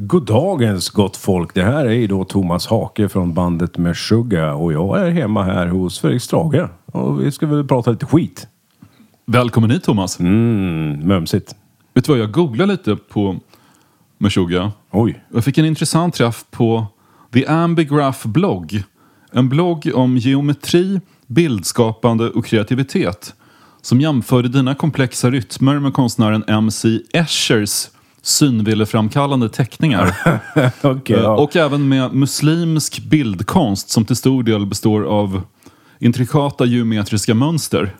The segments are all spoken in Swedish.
Goddagens gott folk. Det här är ju då Thomas Hake från bandet Meshuggah och jag är hemma här hos Fredrik Strage. Och vi ska väl prata lite skit. Välkommen hit Thomas. Mm, mumsigt. Vet du vad, jag googlade lite på Meshuggah. Oj. Jag fick en intressant träff på The Ambigraph blogg. En blogg om geometri, bildskapande och kreativitet. Som jämförde dina komplexa rytmer med konstnären MC Eschers synvilleframkallande teckningar. Okej, Eh, ja. Och även med muslimsk bildkonst som till stor del består av intrikata geometriska mönster.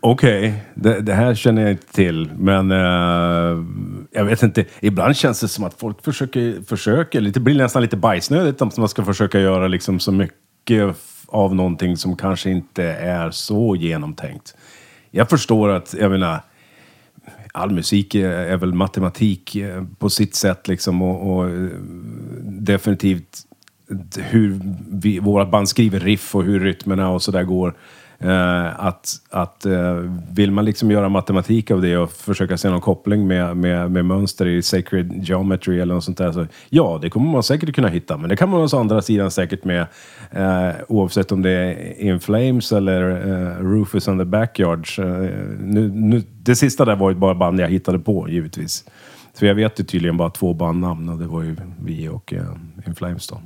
Okej, det, det här känner jag inte till. Men eh, jag vet inte. Ibland känns det som att folk försöker, försöker det blir nästan lite bajsnödigt om man ska försöka göra liksom så mycket av någonting som kanske inte är så genomtänkt. Jag förstår att, jag menar, all musik är, väl matematik eh, på sitt sätt liksom och, och eh, definitivt hur vi, våra band skriver riff och hur rytmerna och sådär går. Eh, att att eh, vill man liksom göra matematik av det och försöka se någon koppling med, med, med mönster i sacred geometry eller något sånt där. Så, ja, det kommer man säkert kunna hitta. Men det kan man å andra sidan säkert med eh, oavsett om det är In Flames eller eh, Rufus and the Backyards. Eh, nu, nu, det sista där var ju bara band jag hittade på givetvis. För jag vet ju tydligen bara två bandnamn och det var ju vi och eh, In Flames då.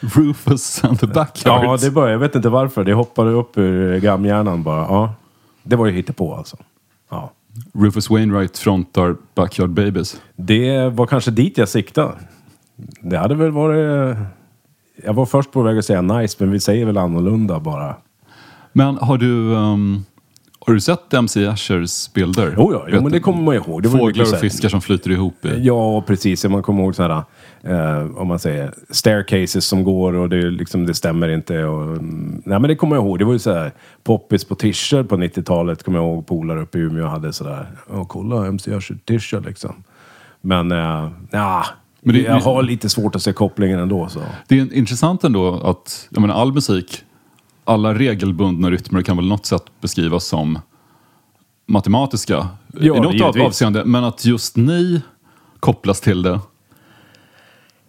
Rufus and the Ja, Backyards. det började. Jag vet inte varför. Det hoppade upp ur gamhjärnan bara. Ja, det var ju hittepå alltså. Ja. Rufus Wainwright frontar Backyard Babies. Det var kanske dit jag siktade. Det hade väl varit... Jag var först på väg att säga nice, men vi säger väl annorlunda bara. Men har du, ehm, har du sett MC Eschers bilder? Jo, ja, jo men det kommer man ihåg. Det Fåglar och här- fiskar som flyter ihop i. Ja, precis. Man kommer ihåg sådana eh, om man säger staircases som går och det, liksom, det stämmer inte. Och, mm, nej, men det kommer jag ihåg. Det var ju så här poppis på tischer på 90-talet. Kommer jag ihåg polare uppe i Umeå hade sådär. Ja, kolla MC Usher tischer liksom. Men, eh, ja, Men det- jag har lite svårt att se kopplingen ändå. Så. Det är intressant ändå att jag menar, all musik, alla regelbundna rytmer kan väl något sätt beskrivas som matematiska Ja, i något givetvis. avseende. Men att just ni kopplas till det.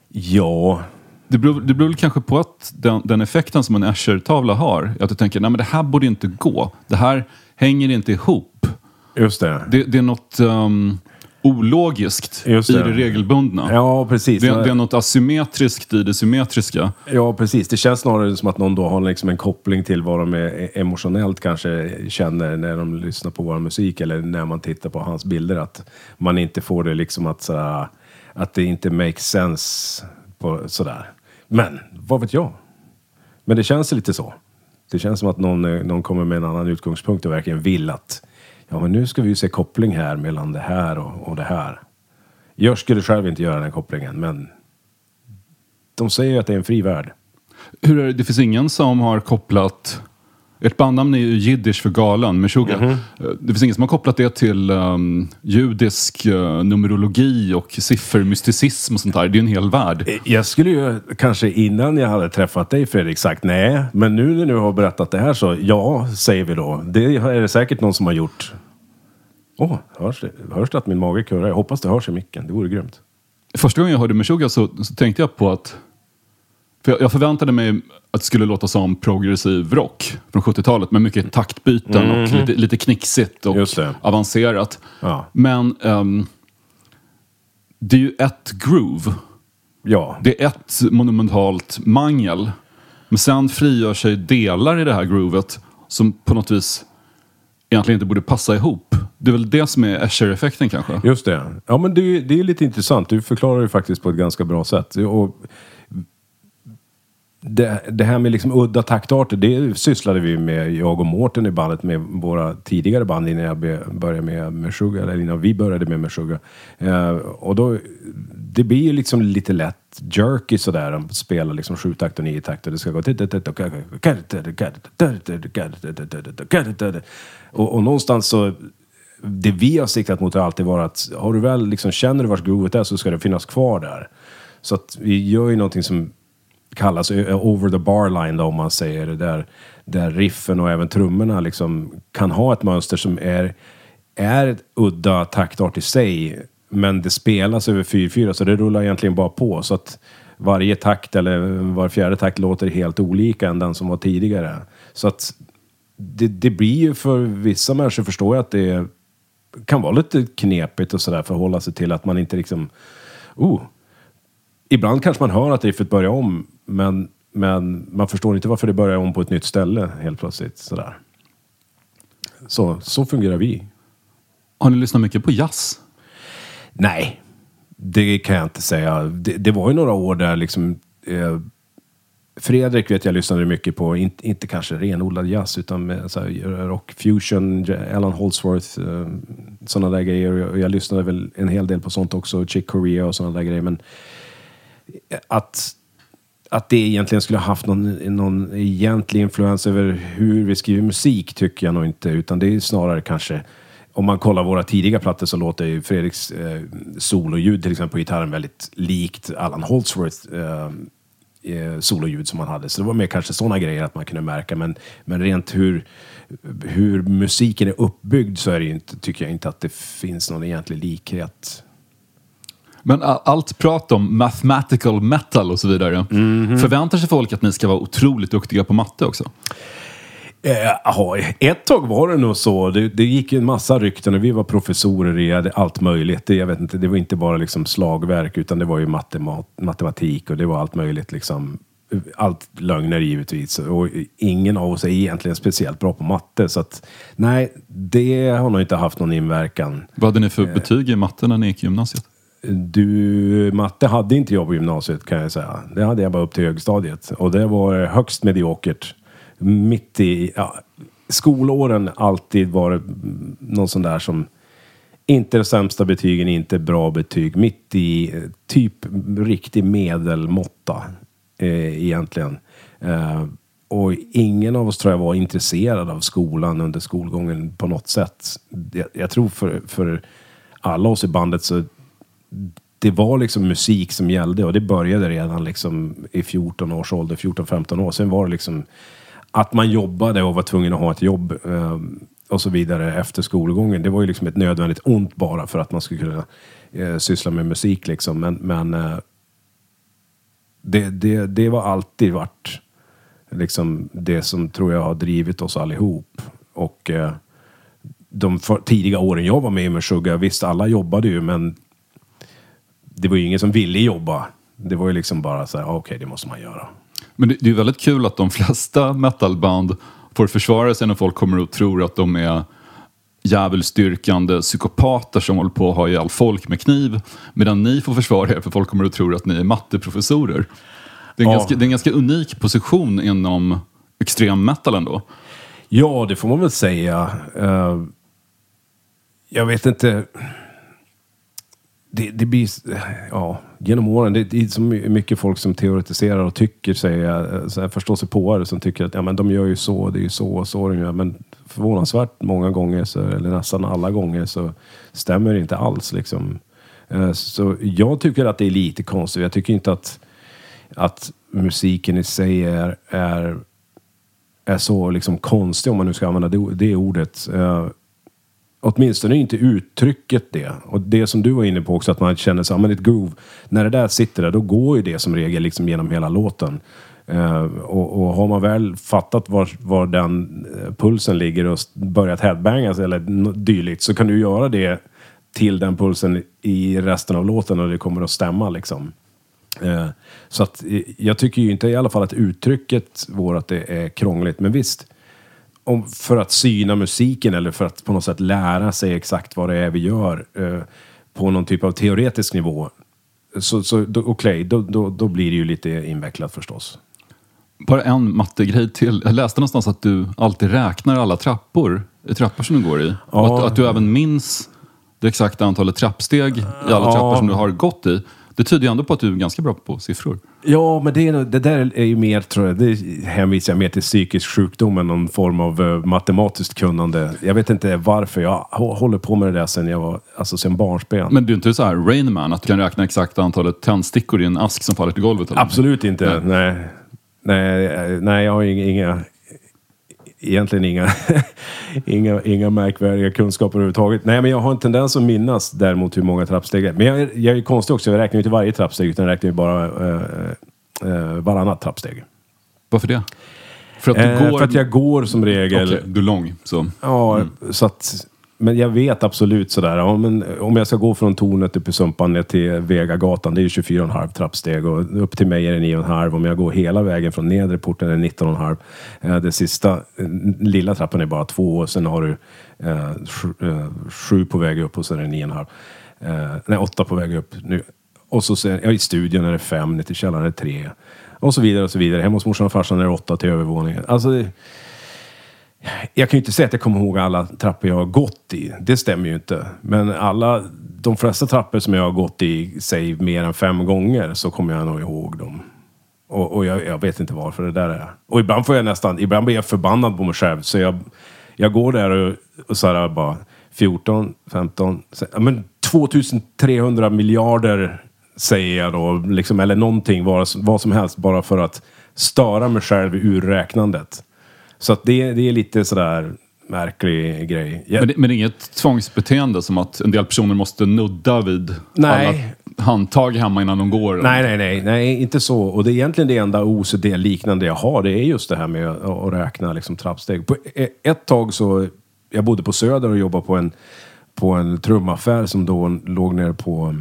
Ja, Det beror, det beror kanske på att den, den effekten som en Escher-tavla har, att du tänker nej men det här borde inte gå. Det här hänger inte ihop. just det. Det, det är något um, ologiskt Just i det. det regelbundna. Ja, precis. Det, det är något asymmetriskt i det symmetriska. Ja, precis. Det känns snarare som att någon då har liksom en koppling till vad de är emotionellt kanske känner när de lyssnar på vår musik eller när man tittar på hans bilder. Att man inte får det liksom att, sådär, att det inte makes sense på, sådär. Men, vad vet jag? Men det känns lite så. Det känns som att någon, eh, någon kommer med en annan utgångspunkt och verkligen vill att ja, men nu ska vi ju se koppling här mellan det här och, och det här. Jag skulle själv inte göra den kopplingen, men de säger ju att det är en fri värld. Hur är det? det finns ingen som har kopplat ert bandnamn är ju jiddisch för galen, Meshuggah. Mhm. Eh, Det finns ingen som har kopplat det till um, judisk eh, numerologi och siffermysticism och sånt där. Det är ju en hel värld. Jag skulle ju kanske innan jag hade träffat dig Fredrik sagt nej, men nu när du har berättat det här så ja, säger vi då. Det är det säkert någon som har gjort. Åh, hörs, det, hörs det att min mage kurrar? Jag hoppas det hörs i micken, det vore grymt. Första gången jag hörde Meshuggah så, så tänkte jag på att för jag förväntade mig att det skulle låta som progressiv rock från 70-talet med mycket taktbyten och lite, lite knixigt och Mhm. Avancerat. Ja. Men ehm, det är ju ett groove. Ja, Det är ett monumentalt mangel. Men sen frigör sig delar i det här groovet som på något vis egentligen inte borde passa ihop. Det är väl det som är Escher-effekten kanske? just det. Ja, men det, är- det är lite intressant. Du förklarar det faktiskt på ett ganska bra sätt. Och det, det här med liksom udda taktarter, det sysslade vi med, jag och Mårten i bandet, med våra tidigare band innan jag började med Meshuggah, eller innan vi började med Meshuggah. Eh, och då, det blir ju liksom lite lätt jerky sådär, att spela liksom sju takt och nio takt och det ska gå... Och, och någonstans så, det vi har siktat mot har alltid varit att har du väl liksom, känner du vars groovet är så ska det finnas kvar där. Så att vi gör ju någonting som kallas over the bar line då, om man säger det där, där riffen och även trummorna liksom kan ha ett mönster som är, är ett udda taktart i sig men det spelas över 4-4 så det rullar egentligen bara på. Så att varje takt eller var fjärde takt låter helt olika än den som var tidigare. Så att det, det blir ju för vissa människor förstår jag att det kan vara lite knepigt och sådär förhålla sig till att man inte liksom... Oh, ibland kanske man hör att riffet börjar om men, men man förstår inte varför det börjar om på ett nytt ställe helt plötsligt. Sådär. Så, så fungerar vi. Har ni lyssnat mycket på jazz? Nej, det kan jag inte säga. Det, det var ju några år där liksom... Eh, Fredrik vet jag lyssnade mycket på, inte, inte kanske renodlad jazz utan med så här, rock, fusion, Alan Holdsworth, eh, sådana där grejer. Jag, jag lyssnade väl en hel del på sånt också, Chick Corea och sådana där grejer. Men att, att det egentligen skulle ha haft någon, någon egentlig influens över hur vi skriver musik tycker jag nog inte. Utan det är snarare kanske om man kollar våra tidiga plattor så låter ju Fredriks eh, sololjud till exempel på gitarren väldigt likt Alan Holdsworth eh, eh, sololjud som han hade. Så det var mer kanske sådana grejer att man kunde märka. Men, men rent hur, hur musiken är uppbyggd så är det inte, tycker jag inte att det finns någon egentlig likhet. Men allt prat om mathematical metal och så vidare. Mm -hmm. Förväntar sig folk att ni ska vara otroligt duktiga på matte också? Eh, ett tag var det nog så. Det, det gick en massa rykten och vi var professorer i allt möjligt. Det, jag vet inte, det var inte bara liksom slagverk utan det var ju matemat, matematik och det var allt möjligt. Liksom. Allt lögner givetvis. Och ingen av oss är egentligen speciellt bra på matte. Så att, nej, det har nog inte haft någon inverkan. Vad hade ni för eh, betyg i matte när ni gick i gymnasiet? Du, matte hade inte jag på gymnasiet kan jag säga. Det hade jag bara upp till högstadiet. Och det var högst mediokert mitt i ja, skolåren alltid varit någon sån där som inte de sämsta betygen, inte bra betyg. Mitt i typ riktig medelmåtta eh, egentligen. Eh, och ingen av oss tror jag var intresserad av skolan under skolgången på något sätt. Jag, jag tror för, för alla oss i bandet så det var liksom musik som gällde och det började redan liksom i 14 års ålder, 14-15 år. Sen var det liksom att man jobbade och var tvungen att ha ett jobb eh, och så vidare efter skolgången. Det var ju liksom ett nödvändigt ont bara för att man skulle kunna eh, syssla med musik liksom. Men, men eh, det, det, det var alltid varit liksom det som tror jag har drivit oss allihop. Och eh, de för, tidiga åren jag var med i Meshuggah, visst alla jobbade ju men det var ju ingen som ville jobba. Det var ju liksom bara så här, okej okay, det måste man göra. Men det, det är väldigt kul att de flesta metalband får försvara sig när folk kommer och tror att de är djävulsdyrkande psykopater som håller på att ha ihjäl folk med kniv. Medan ni får försvara er för folk kommer att tro att ni är matteprofessorer. Det är en, ja. ganska, det är en ganska unik position inom extrem metal ändå. Ja, det får man väl säga. Uh, jag vet inte det, det blir, ja, genom åren, det, det är så mycket folk som teoretiserar och tycker sig, eh, så här, förstår sig på det, som tycker att ja, men de gör ju så, det är ju så och så de gör. Men förvånansvärt många gånger, så, eller nästan alla gånger, så stämmer det inte alls. Liksom. Eh, så jag tycker att det är lite konstigt. Jag tycker inte att, att musiken i sig är, är, är så liksom konstig, om man nu ska använda det, det ordet. Eh, Åtminstone inte uttrycket det. Och det som du var inne på också, att man känner sig, men ett groove. När det där sitter där, då går ju det som regel liksom genom hela låten. Uh, och, och, har man väl fattat var, var den eh, pulsen ligger och börjat headbangas eller dylikt så kan du göra det till den pulsen i resten av låten och det kommer att stämma liksom. Uh, så att jag tycker ju inte i alla fall att uttrycket vårt att det är krångligt. Men visst, om, för att syna musiken eller för att på något sätt lära sig exakt vad det är vi gör eh, på någon typ av teoretisk nivå. Så, så okej, okay, då, då, då blir det ju lite invecklat förstås. Bara en mattegrej till. Jag läste någonstans att du alltid räknar alla trappor, trappor som du går i. Ja. Att, att, du även minns det exakta antalet trappsteg i alla ja. trappor som du har gått i. Det tyder ju ändå på att du är ganska bra på siffror. Ja, men det, det där är ju mer, tror jag, det hänvisar jag mer till psykisk sjukdom än någon form av uh, matematiskt kunnande. Jag vet inte varför. Jag håller på med det där sen jag var, alltså sen barnsben. Men du är inte så här Rainman, att du kan räkna exakt antalet tändstickor i en ask som faller till golvet? Eller? Absolut inte. Nej. Nej, nej, nej jag har inga, egentligen inga, inga, inga märkvärdiga kunskaper överhuvudtaget. Nej, men jag har en tendens att minnas däremot hur många trappsteg det är. Men jag, är- jag är konstig också, jag räknar ju inte varje trappsteg utan jag räknar ju bara eh, eh, varannat trappsteg. Varför det? För att du Eh, går... För att jag går som regel... Okej, du är lång. Så. Ja, så att... Men jag vet absolut sådär, ja, men om jag ska gå från tornet uppe i Sumpan ner till Vegagatan, det är ju 24,5 trappsteg och upp till mig är det 9,5. Om jag går hela vägen från nedre porten är det 19,5. Eh, Den sista, eh, lilla trappan är bara två och sen har du eh, sju, eh, sju på väg upp och sen är det 9,5. Eh, nej, åtta på väg upp nu. Och så sen, ja, i studion är det fem, ner till källaren är det tre. Och så vidare och så vidare. Hemma hos morsan och farsan är det åtta till övervåningen. Alltså, det- jag kan ju inte säga att jag kommer ihåg alla trappor jag har gått i. Det stämmer ju inte. Men alla, de flesta trappor som jag har gått i, säg mer än fem gånger, så kommer jag nog ihåg dem. Och, och jag, jag vet inte varför det där är. Och ibland får jag nästan, ibland blir jag förbannad på mig själv. Så jag, jag går där och, och så här bara 14, 15, ja, men 2300 miljarder säger jag då. Liksom, eller någonting, vad, vad som helst, bara för att störa mig själv ur räknandet. Så att det, det är lite sådär märklig grej. Jag, Men, det, men det är inget tvångsbeteende som att en del personer måste nudda vid Nej. alla handtag hemma innan de går? Nej, nej, nej, nej, inte så. Och det är egentligen det enda OCD-liknande jag har. Det är just det här med att, räkna liksom, trappsteg. På e- ett tag så, jag bodde på Söder och jobbade på en, på en trumaffär som då låg nere på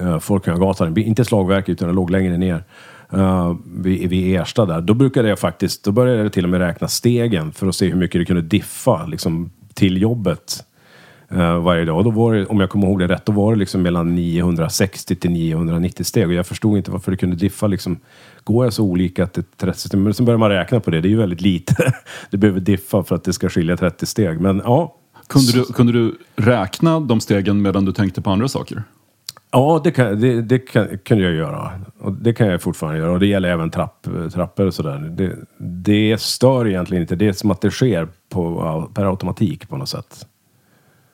uh, Folkungagatan. Inte slagverket utan det låg längre ner. Eh, uh, vid, vid Ersta där. Då brukade jag faktiskt, då började jag till och med räkna stegen för att se hur mycket det kunde diffa liksom, till jobbet uh, varje dag. Och då var det, om jag kommer ihåg det rätt, då var det liksom mellan 960 till 990 steg. Och jag förstod inte varför det kunde diffa liksom. Går jag så olika till 30 steg? Men sen börjar man räkna på det. Det är ju väldigt lite. det behöver diffa för att det ska skilja 30 steg. Men ja. Kunde, du, kunde du räkna de stegen medan du tänkte på andra saker? Ja, det, kan, det, det kan, kunde jag göra. Och det kan jag fortfarande göra. Och det gäller även trapp, trappor och sådär. Det, det stör egentligen inte. Det är som att det sker på, per automatik på något sätt.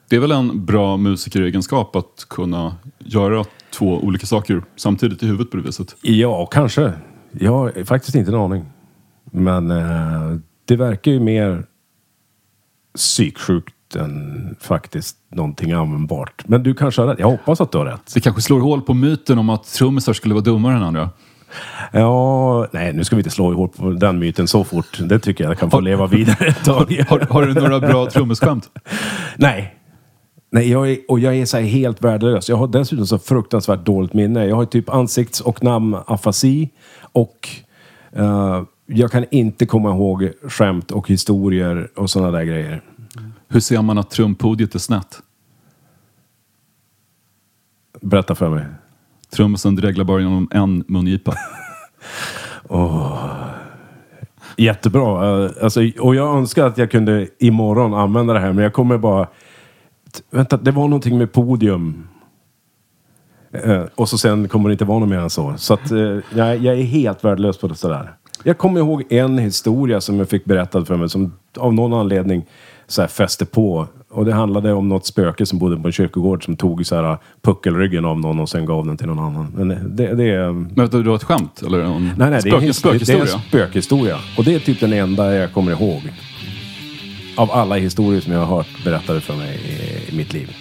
Det är väl en bra musikeregenskap att kunna göra två olika saker samtidigt i huvudet på det viset? Ja, kanske. Jag har faktiskt inte en aning. Men eh, det verkar ju mer psyksjukt än faktiskt någonting användbart. Men du kanske har rätt. Jag hoppas att du har rätt. Det kanske slår hål på myten om att trummisar skulle vara dummare än andra? Ja, nej, nu ska vi inte slå ihop på den myten så fort. Det tycker jag kan få leva vidare ett tag. Har, har du några bra trummisskämt? Nej. Nej, jag är, och jag är så här helt värdelös. Jag har dessutom så fruktansvärt dåligt minne. Jag har typ ansikts och namnafasi och eh, jag kan inte komma ihåg skämt och historier och sådana där grejer. Hur ser man att trumpodiet är snett? Berätta för mig. Trummisen dreglar bara genom en mungipa. Jättebra. Eh, Alltså, och jag önskar att jag kunde imorgon använda det här, men jag kommer bara... Vänta, det var någonting med podium. Eh, och så sen kommer det inte vara något mer än så. Så att, eh, jag, jag är helt värdelös på det sådär. Jag kommer ihåg en historia som jag fick berättad för mig som av någon anledning så här fäste på. Och det handlade om något spöke som bodde på en kyrkogård som tog så här puckelryggen av någon och sen gav den till någon annan. Men det, det är... Men vänta, du har ett skämt? Eller en Nej, nej, det är, en, spökhistoria? det är en spökhistoria. Och det är typ den enda jag kommer ihåg. Av alla historier som jag har hört berättade för mig i, i mitt liv.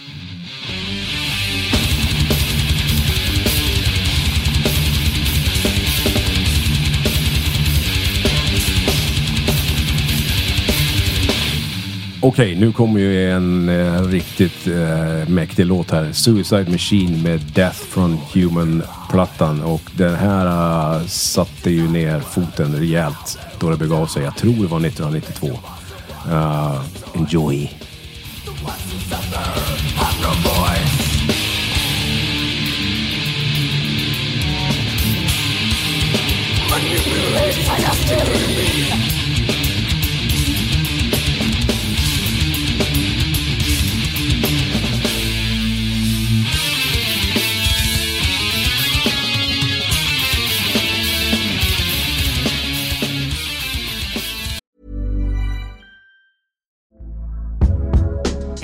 Okej, nu kommer ju en eh, riktigt eh, mäktig låt här. Suicide Machine med Death from Human-plattan. Och den här eh, satte ju ner foten rejält då det begav sig. Jag tror det var 1992. Uh, eh, enjoy! Manipulate by the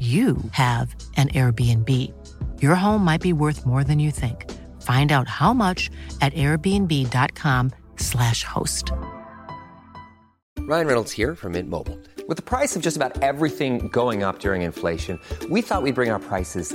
you have an Airbnb. Your home might be worth more than you think. Find out how much at airbnb.com/slash host. Ryan Reynolds here from Mint Mobile. With the price of just about everything going up during inflation, we thought we'd bring our prices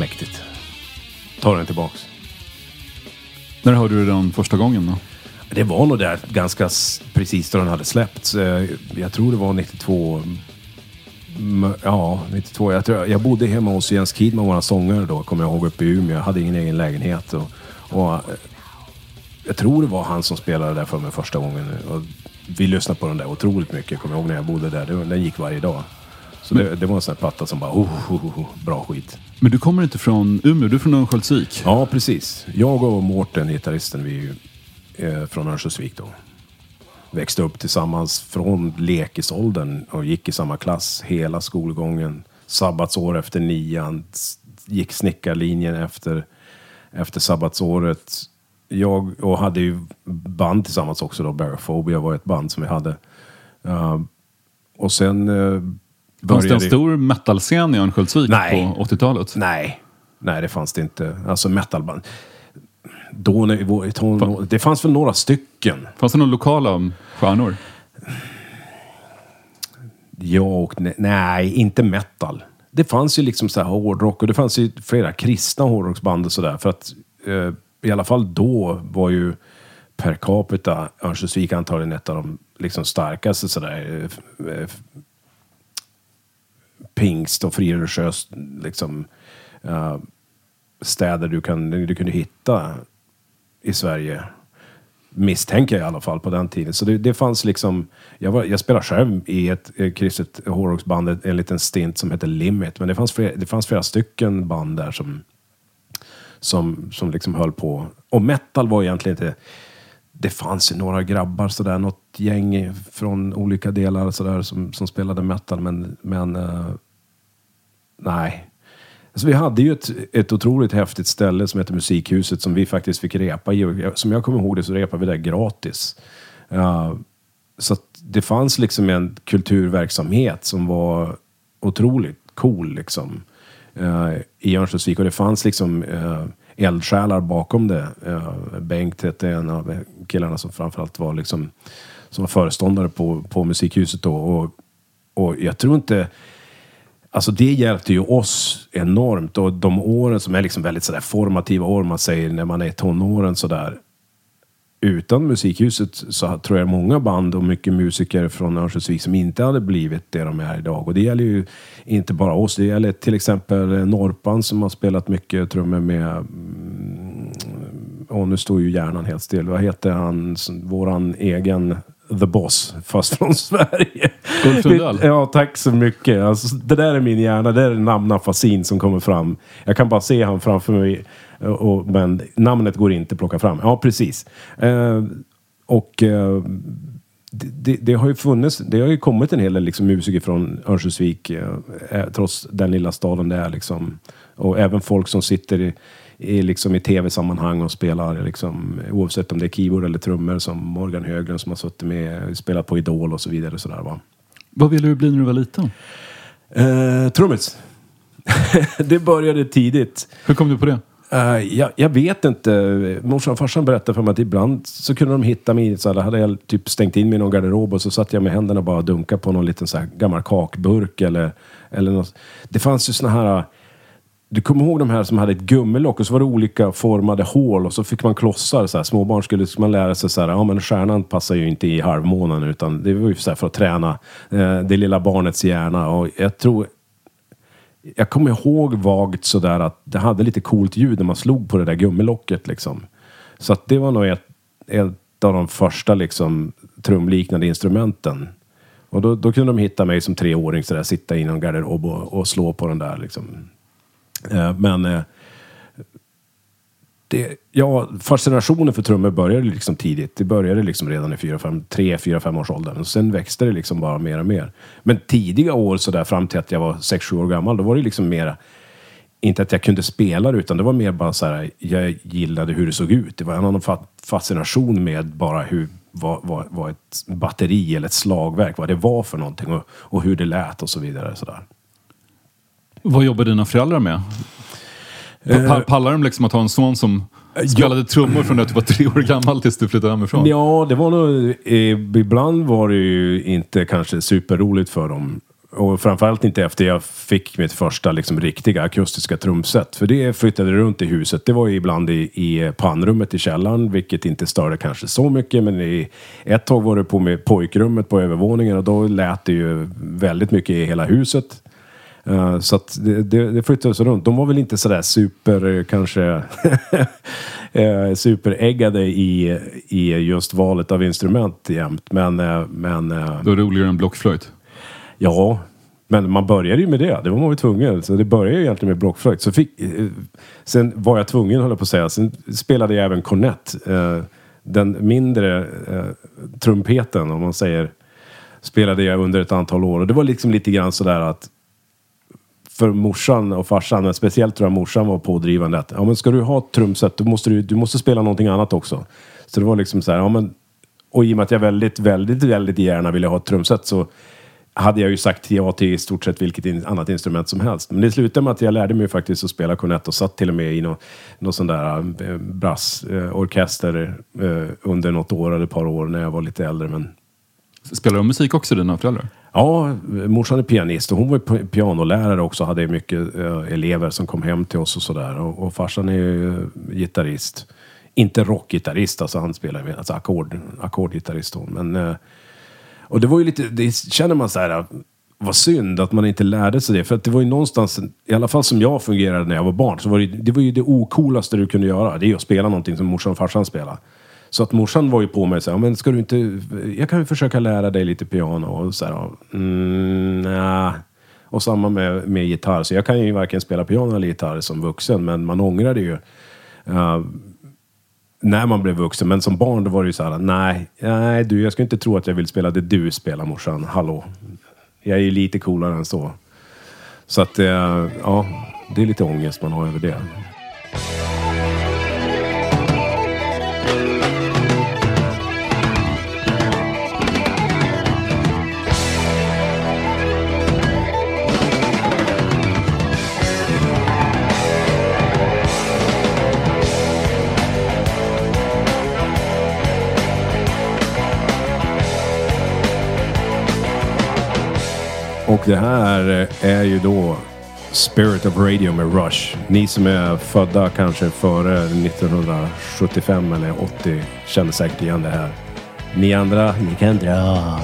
Mäktigt. Ta den tillbaks. När hörde du den första gången då? Det var nog där ganska precis då den hade släppts. Eh, Jag tror det var 92. Mm, Ja, 92. Jag, tror, jag bodde hemma hos Jens Kidman, våra sångare då, kommer jag ihåg, uppe i Umeå. Jag hade ingen egen lägenhet. Och, och, eh, jag tror det var han som spelade där för mig första gången. Och vi lyssnade på den där otroligt mycket, kommer jag ihåg när jag bodde där. Den gick varje dag. Så det, det var en sån här platta som bara, oh, oh, oh, bra skit. Men du kommer inte från Umeå, du är från Örnsköldsvik. Ja, precis. Jag och Mårten, gitarristen, vi är ju eh, från Örnsköldsvik då. Växte upp tillsammans från lekisåldern och gick i samma klass hela skolgången. Sabbatsår efter nian, gick snickarlinjen efter, efter sabbatsåret. Jag och hade ju band tillsammans också då, Barophobia var ett band som vi hade. Uh, och sen uh, Fanns det en stor metalscen i Örnsköldsvik Nej. på 80-talet? Nej, nej det fanns det inte. Alltså metalband. Då när vi tonår, det fanns väl några stycken. Fanns det några lokala stjärnor? Ja och ne- nej, inte metal. Det fanns ju liksom så här hårdrock och det fanns ju flera kristna hårdrocksband och sådär. För att eh, i alla fall då var ju per capita Örnsköldsvik antagligen ett av de liksom starkaste sådär eh, f- eh, f- pingst och frireligiöst liksom uh, städer du, kan, du kunde hitta i Sverige. Misstänker jag i alla fall på den tiden. Så det, det fanns liksom, jag, var, jag spelade själv i ett eh, kristet hårdrocksband, en liten stint som hette Limit. Men det fanns, flera, det fanns flera stycken band där som, som, som liksom höll på. Och metal var egentligen inte... Det fanns ju några grabbar sådär, något gäng från olika delar sådär som, som spelade metal. Men, men eh, nej. Alltså vi hade ju ett, ett otroligt häftigt ställe som heter Musikhuset som vi faktiskt fick repa i. Som jag kommer ihåg det så repade vi där gratis. Uh, så att det fanns liksom en kulturverksamhet som var otroligt cool liksom. uh, I Örnsköldsvik. Och det fanns liksom uh, eldsjälar bakom det. Uh, Bengt hette en av killarna som framförallt var liksom som var föreståndare på, på Musikhuset då. Och, och jag tror inte... Alltså det hjälpte ju oss enormt och de åren som är liksom väldigt sådär formativa år, man säger när man är tonåren tonåren sådär. Utan Musikhuset så tror jag många band och mycket musiker från Örnsköldsvik som inte hade blivit det de är idag. Och det gäller ju inte bara oss, det gäller till exempel Norpan som har spelat mycket trummor med mm, och nu står ju hjärnan helt still. Vad heter han, våran egen The Boss, fast från Sverige? Ulf Lundell. Ja, tack så mycket. Alltså, det där är min hjärna, det är namnafasin som kommer fram. Jag kan bara se han framför mig, och, och, men namnet går inte att plocka fram. Ja, precis. Eh, och eh, det, det, det har ju funnits, det har ju kommit en hel del liksom, musiker från Örnsköldsvik, eh, eh, trots den lilla staden det är liksom. Och även folk som sitter i, i, liksom, i tv-sammanhang och spelar, liksom, oavsett om det är keyboard eller trummor, som Morgan Höglund som har suttit med, spelat på Idol och så vidare. Så där, va? Vad ville du bli när du var liten? Eh, trummis. det började tidigt. Hur kom du på det? Uh, jag, jag, vet inte. Morsan och farsan berättade för mig att ibland så kunde de hitta mig. Så hade jag typ stängt in mig i någon garderob och så satt jag med händerna och bara dunkade på någon liten så gammal kakburk eller, eller något. Det fanns ju såna här... Du kommer ihåg de här som hade ett gummilock och så var det olika formade hål och så fick man klossar. Så här. Småbarn skulle liksom man lära sig så här, ja men stjärnan passar ju inte i halvmånen utan det var ju så här för att träna eh, det lilla barnets hjärna. Och jag tror jag kommer ihåg vagt sådär att det hade lite coolt ljud när man slog på det där gummilocket liksom. Så att det var nog ett, ett av de första liksom trumliknande instrumenten. Och då, då kunde de hitta mig som treåring sådär, sitta i någon garderob och, och slå på den där liksom. Eh, men eh, det, ja, fascinationen för trummor började liksom tidigt. Det började liksom redan i 3-4-5 års åldern. Sen växte det liksom bara mer och mer. Men tidiga år sådär fram till att jag var 6-7 år gammal, då var det liksom mer inte att jag kunde spela det, utan det var mer bara så här, jag gillade hur det såg ut. Det var en annan fascination med bara hur, vad, vad, vad ett batteri eller ett slagverk, vad det var för någonting och, och hur det lät och så vidare. Så där. Vad jobbar dina föräldrar med? Pa pallar de liksom att ha en son som spelade trummor från att du var tre år gammal tills du flyttade hemifrån? Ja, det var nog... Ibland var det ju inte kanske superroligt för dem. Och framförallt inte efter jag fick mitt första liksom, riktiga akustiska trumset. För det flyttade runt i huset. Det var ju ibland i, i pannrummet i källaren, vilket inte störde kanske så mycket. Men i, ett tag var det på med pojkrummet på övervåningen och då lät det ju väldigt mycket i hela huset. Uh, så att det, det, det flyttades runt. De var väl inte sådär super, eh, kanske, uh, superäggade i, i just valet av instrument jämt. Men... Men det var roligare än blockflöjt? Ja, men man började ju med det. Det var man ju tvungen. Så det började ju egentligen med blockflöjt. Så fick, sen var jag tvungen, jag på att säga. Sen spelade jag även kornett. den mindre trumpeten, om man säger, spelade jag under ett antal år. Och det var liksom lite grann sådär att för morsan och farsan, men speciellt tror jag morsan var pådrivande att ja, men ska du ha ett trumset då måste du, du måste spela någonting annat också. Så det var liksom så här, ja men och i och med att jag väldigt, väldigt, väldigt gärna ville ha ett trumset så hade jag ju sagt ja till i stort sett vilket in, annat instrument som helst. Men det slutade med att jag lärde mig faktiskt att spela kornett och satt till och med i någon, någon sån där eh, brassorkester eh, under något år eller ett par år när jag var lite äldre. Men... Spelar de musik också, dina föräldrar? Ja, morsan är pianist och hon var pianolärare också. Hade mycket eh, elever som kom hem till oss och sådär. Och, och farsan är ju gitarrist. Inte rockgitarrist, alltså han spelar med alltså ackord, ackordgitarrist. Men, eh, och det var ju lite, det känner man så här, vad synd att man inte lärde sig det. För att det var ju någonstans, i alla fall som jag fungerade när jag var barn, så var det, det var ju det ocoolaste du kunde göra. Det är ju att spela någonting som morsan och farsan spelade. Så att morsan var ju på mig så här, men ska du inte, jag kan ju försöka lära dig lite piano. Och så här, mm, nah. Och samma med, med gitarr. Så jag kan ju varken spela piano eller gitarr som vuxen, men man ångrar det ju. Uh, när man blev vuxen. Men som barn då var det ju så här, nej, nej du, jag ska inte tro att jag vill spela det du spelar morsan. Hallå. Jag är ju lite coolare än så. Så att, uh, ja, det är lite ångest man har över det. Och det här eh, är ju då Spirit of Radio med Rush. Ni som är födda kanske före 1975 eller 80 känner säkert igen det här. Ni andra, ni kan dra.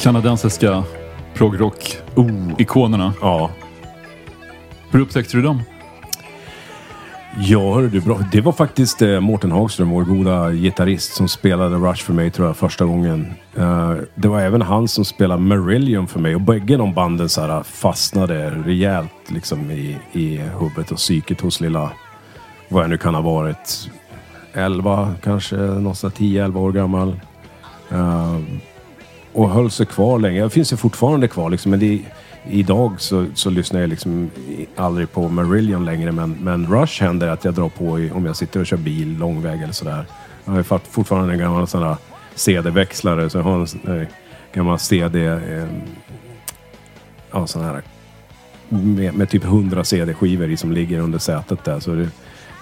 Kanadensiska progrock-ikonerna. Ja. Hur upptäckte du dem? Ja, hörru du, bra. det var faktiskt eh, Mårten Hagström, vår goda gitarrist, som spelade Rush för mig tror jag första gången. Eh, det var även han som spelade Marillion för mig och bägge de banden så här, fastnade rejält liksom i, i huvudet och psyket hos lilla, vad jag nu kan ha varit, 11 kanske, någonstans 10-11 år gammal. Eh, och höll sig kvar länge. Det finns ju fortfarande kvar liksom, men det Idag så, så lyssnar jag liksom aldrig på Marillion längre men, men Rush händer att jag drar på i, om jag sitter och kör bil långväga eller sådär. Jag har ju fortfarande en gammal sån där CD-växlare så jag har en sån eh, gammal CD... Eh, ja, sån här med, med typ 100 CD-skivor i som ligger under sätet där. Så det,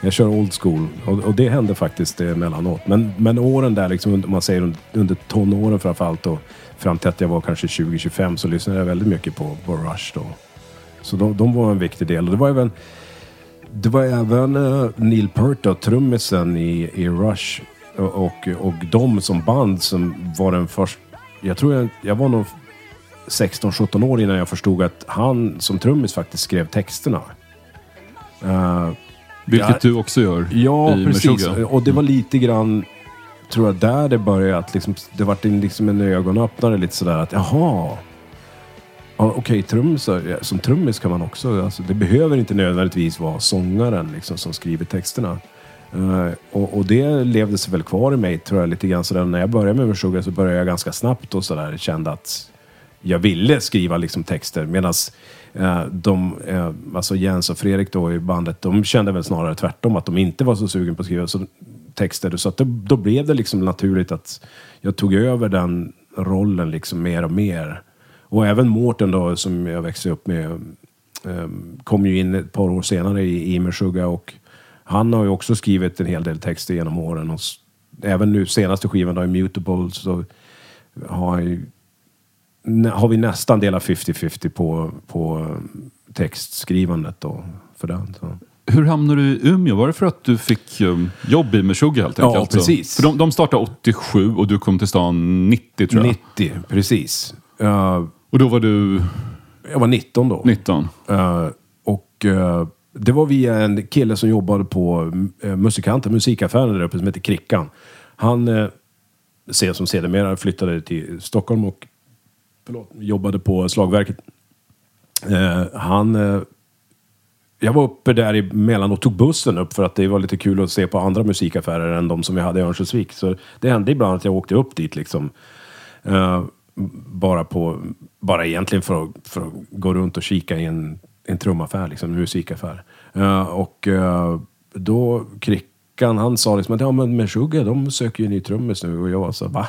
jag kör old school och, och det hände faktiskt eh, emellanåt. Men, men åren där, liksom, om man säger under, tonåren framförallt och fram till att jag var kanske 20-25 så lyssnade jag väldigt mycket på, på Rush då. Så de, de var en viktig del. Och det var även, det var även eh, Neil Peart, då, trummisen i, i Rush och, och, de som band som var den första... Jag tror jag, jag var nog 16-17 år innan jag förstod att han som trummis faktiskt skrev texterna. Uh, vilket Ja. du också gör Ja, i precis. Meshuggah. Och det var lite grann, tror jag, där det började. Att liksom, det vart en, liksom en ögonöppnare lite sådär att jaha. Ja, Okej, trummisar, som trummis kan man också, alltså, det behöver inte nödvändigtvis vara sångaren liksom, som skriver texterna. Eh, och, och det levde sig väl kvar i mig tror jag lite grann sådär. När jag började med Meshuggah så började jag ganska snabbt och sådär kände att jag ville skriva liksom texter medan Eh, de, eh, alltså Jens och Fredrik då i bandet, de kände väl snarare tvärtom att de inte var så sugen på att skriva så, texter. Så att det, då blev det liksom naturligt att jag tog över den rollen liksom mer och mer. Och även Mårten då som jag växte upp med ehm, kom ju in ett par år senare i, Imersuga Meshuggah och han har ju också skrivit en hel del texter genom åren. Och även nu senaste skivan då, Immutable, så har han ju har vi nästan delat 50-50 på, på textskrivandet då för den. Så. Hur hamnade du i Umeå? Var det för att du fick um, jobb i Meshuggah helt Ja, enkelt? precis. För de, de startade 87 och du kom till stan 90 tror jag. 90, precis. Eh, Och då var du jag var 19 då. 19. Eh, och eh, det var via en kille som jobbade på uh, musikanten, musikaffären där uppe som heter Krickan. Han, uh, ser som sedermera flyttade till Stockholm och förlåt, jobbade på slagverket. Eh, han... eh, jag var uppe där emellan och tog bussen upp för att det var lite kul att se på andra musikaffärer än de som vi hade i Örnsköldsvik. Så det hände ibland att jag åkte upp dit liksom. Eh, bara, på, bara egentligen för att, för att gå runt och kika i en, en trumaffär, liksom, en musikaffär. Eh, och eh, då Krickan, han sa liksom att ja men Meshuggah, de söker ju ny trummis nu. Och jag var så va?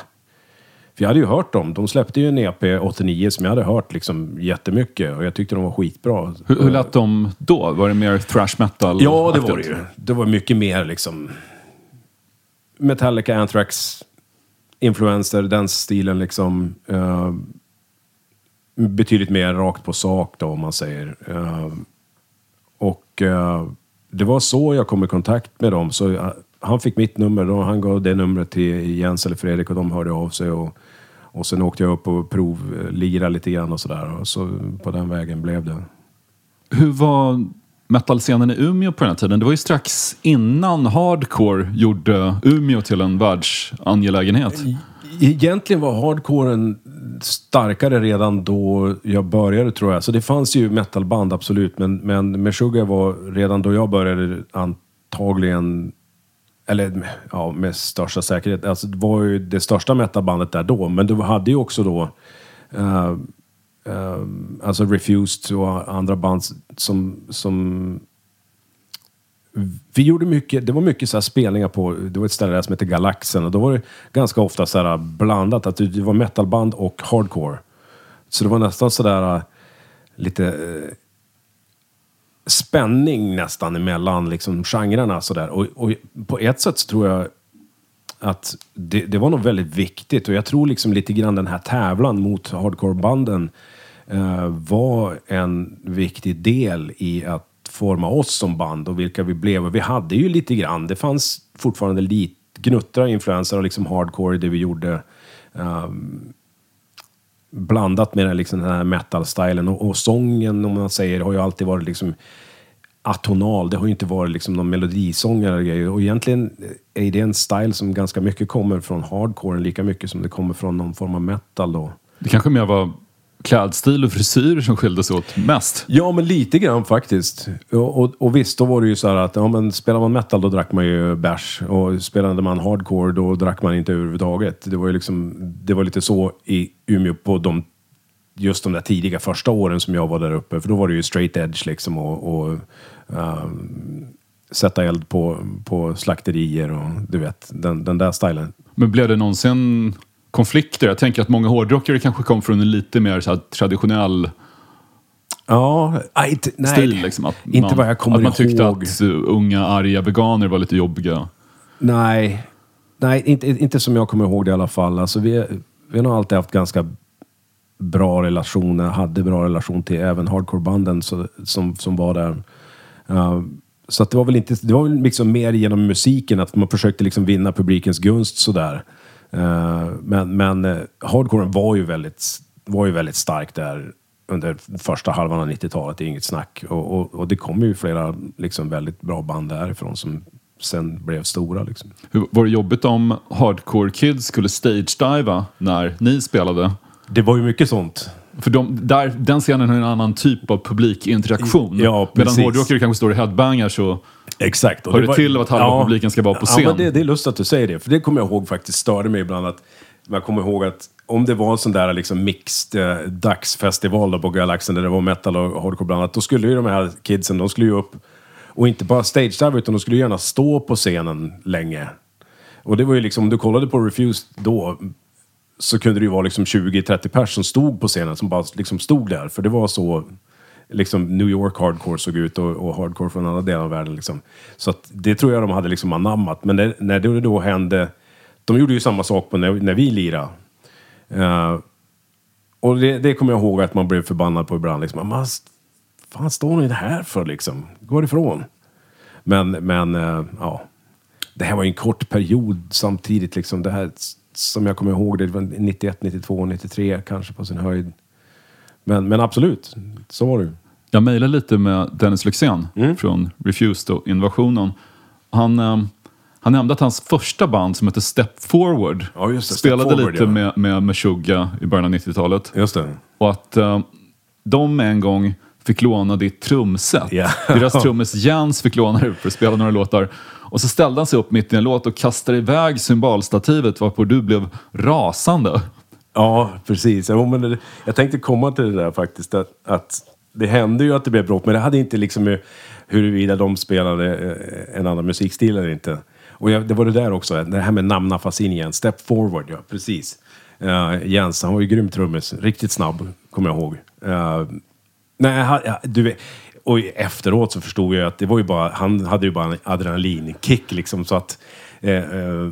För jag hade ju hört dem. De släppte ju en EP 89 som jag hade hört liksom jättemycket och jag tyckte de var skitbra. Hur, hur lät de då? Var det mer thrash metal? Ja, det var det ju. Det var mycket mer liksom Metallica, Anthrax, influenser, den stilen liksom. Eh, betydligt mer rakt på sak då om man säger. Eh, och eh, det var så jag kom i kontakt med dem. Så han fick mitt nummer, då, han gav det numret till Jens eller Fredrik och de hörde av sig. Och, och sen åkte jag upp och provlira lite grann och sådär. Och så på den vägen blev det. Hur var metalscenen i Umeå på den här tiden? Det var ju strax innan hardcore gjorde Umeå till en världsangelägenhet. Egentligen var hardcoren starkare redan då jag började tror jag. Så det fanns ju metalband absolut. Men, men Meshuggah var redan då jag började antagligen, eller ja, med största säkerhet. Alltså det var ju det största metalbandet där då. Men du hade ju också då uh, eh, alltså Refused och andra band som, som vi gjorde mycket, det var mycket så här spelningar på, det var ett ställe där som hette Galaxen och då var det ganska ofta så här blandat, att det var metalband och hardcore. Så det var nästan sådär eh, lite eh, spänning nästan emellan liksom genrerna sådär. Och, och på ett sätt så tror jag att det, det var nog väldigt viktigt och jag tror liksom lite grann den här tävlan mot hardcorebanden eh, var en viktig del i att forma oss som band och vilka vi blev. Och vi hade ju lite grann, det fanns fortfarande lite gnuttra influenser av liksom hardcore i det vi gjorde. Um, blandat med den, liksom, den här metal-stilen. Och, och sången, om man säger, har ju alltid varit liksom atonal. Det har ju inte varit liksom någon melodisång eller grejer. Och egentligen är det en style som ganska mycket kommer från hardcore, lika mycket som det kommer från någon form av metal då. Det kanske mer var klädstil och frisyr som skilde sig åt mest. Ja, men lite grann faktiskt. Och, och, och visst, då var det ju så här att ja, men spelar man metal då drack man ju bärs. Och spelade man hardcore då drack man inte överhuvudtaget. Det var ju liksom, det var lite så i Umeå på de, just de där tidiga första åren som jag var där uppe. För då var det ju straight edge liksom och, och ehm, sätta eld på, på slakterier och du vet, den, den där stilen. Men blev det någonsin konflikter? Jag tänker att många hårdrockare kanske kom från en lite mer så traditionell Ja, nej, inte, nej, stil. Liksom, att inte man, vad jag kommer Att man tyckte ihåg. att uh, unga arga veganer var lite jobbiga. Nej, nej inte, inte som jag kommer ihåg det i alla fall. Alltså, vi, vi har nog alltid haft ganska bra relationer, hade bra relation till även hardcorebanden så, som, som var där. Uh, så det var väl inte, det var väl liksom mer genom musiken, att man försökte liksom vinna publikens gunst sådär. Uh, men men uh, hardcoren var ju, väldigt, var ju väldigt stark där under första halvan av 90-talet, det är inget snack. Och, och, och det kom ju flera liksom väldigt bra band därifrån som sen blev stora. Liksom. Hur, var det jobbigt om hardcore kids skulle stage-diva när ni spelade? Det var ju mycket sånt. För de, där, den scenen har en annan typ av publikinteraktion. Ja, Medan hårdrockare kanske står och headbangar så Exakt. Och Hör det till att halva publiken ska vara på scen? Ja, men det, det är lustigt att du säger det. För det kommer jag ihåg faktiskt störde mig ibland att jag kommer ihåg att om det var en sån där liksom mixed eh, dagsfestival på Galaxen där det var metal och hardcore blandat, då skulle ju de här kidsen, de skulle ju upp och inte bara stage dive utan de skulle gärna stå på scenen länge. Och det var ju liksom, om du kollade på Refused då så kunde det ju vara liksom 20-30 pers som stod på scenen, som bara liksom stod där. För det var så liksom New York hardcore såg ut och, och hardcore från andra delar av världen. Liksom. Så att det tror jag de hade liksom anammat. Men det, när det då hände, de gjorde ju samma sak på när, när vi lirade. Uh, och det, det kommer jag ihåg att man blev förbannad på ibland. Liksom. Man, fan står ni här för liksom? Gå ifrån. Men, men uh, ja. Det här var ju en kort period samtidigt. Liksom. Det här, som jag kommer ihåg, det var 91, 92, 93 kanske på sin höjd. Men, men absolut, så var det ju. Jag mejlade lite med Dennis Lyxzén Mm. från Refused och Invasionen. Han, eh, han nämnde att hans första band som hette Step Forward Ja, det, Step spelade Forward, lite ja. med, med Meshuggah i början av 90-talet. Just det. Och att eh, de en gång fick låna ditt trumset. Ja. Deras trummis Jens fick låna det för att spela några låtar. Och så ställde han sig upp mitt i en låt och kastade iväg symbolstativet varpå du blev rasande. Ja, precis. Men jag tänkte komma till det där faktiskt. Att, att det hände ju att det blev bråk, men det hade inte liksom med huruvida de spelade eh, en annan musikstil eller inte. Och jag, det var det där också, det här med namnafascin igen. Step forward, ja, precis. Uh, Jens, han var ju grym trummis. Riktigt snabb, kommer jag ihåg. Uh, nej, ja, du vet, och efteråt så förstod jag att det var ju bara, han hade ju bara en adrenalinkick liksom så att eh, eh,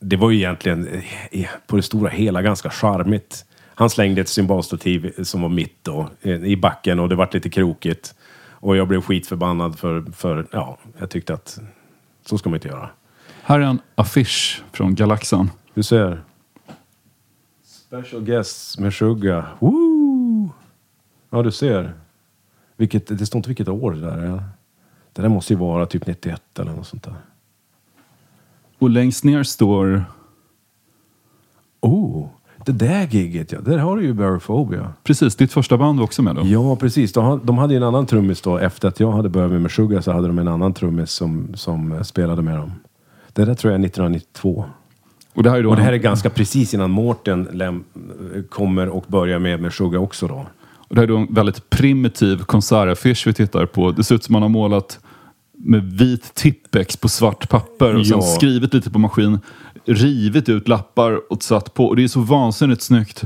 det var ju egentligen eh, på det stora hela ganska charmigt. Han slängde ett symbolstativ som var mitt då, eh, i backen och det vart lite krokigt. Och jag blev skitförbannad för, för, ja, jag tyckte att så ska man inte göra. Här är en affisch från Galaxen. Du ser. Special guests med Suga. Woo! Ja, du ser. Vilket, det står inte vilket år det där är. Det där måste ju vara typ 91 eller något sånt där. Och längst ner står Oh, det där giget ja. Där har du ju Barophobia. precis ditt första band var också med då. Ja, precis. De, de hade ju en annan trummis då. Efter att jag hade börjat med Meshuggah så hade de en annan trummis som, som spelade med dem. Det där tror jag är 1992. Och det här är då Och det här är ganska precis innan Mårten läm- kommer och börjar med Meshuggah också då. Och det här är då en väldigt primitiv konsertaffisch vi tittar på. Det ser ut som man har målat med vit tippex på svart papper och sen Ja. skrivit lite på maskin, rivit ut lappar och satt på. Och det är så vansinnigt snyggt.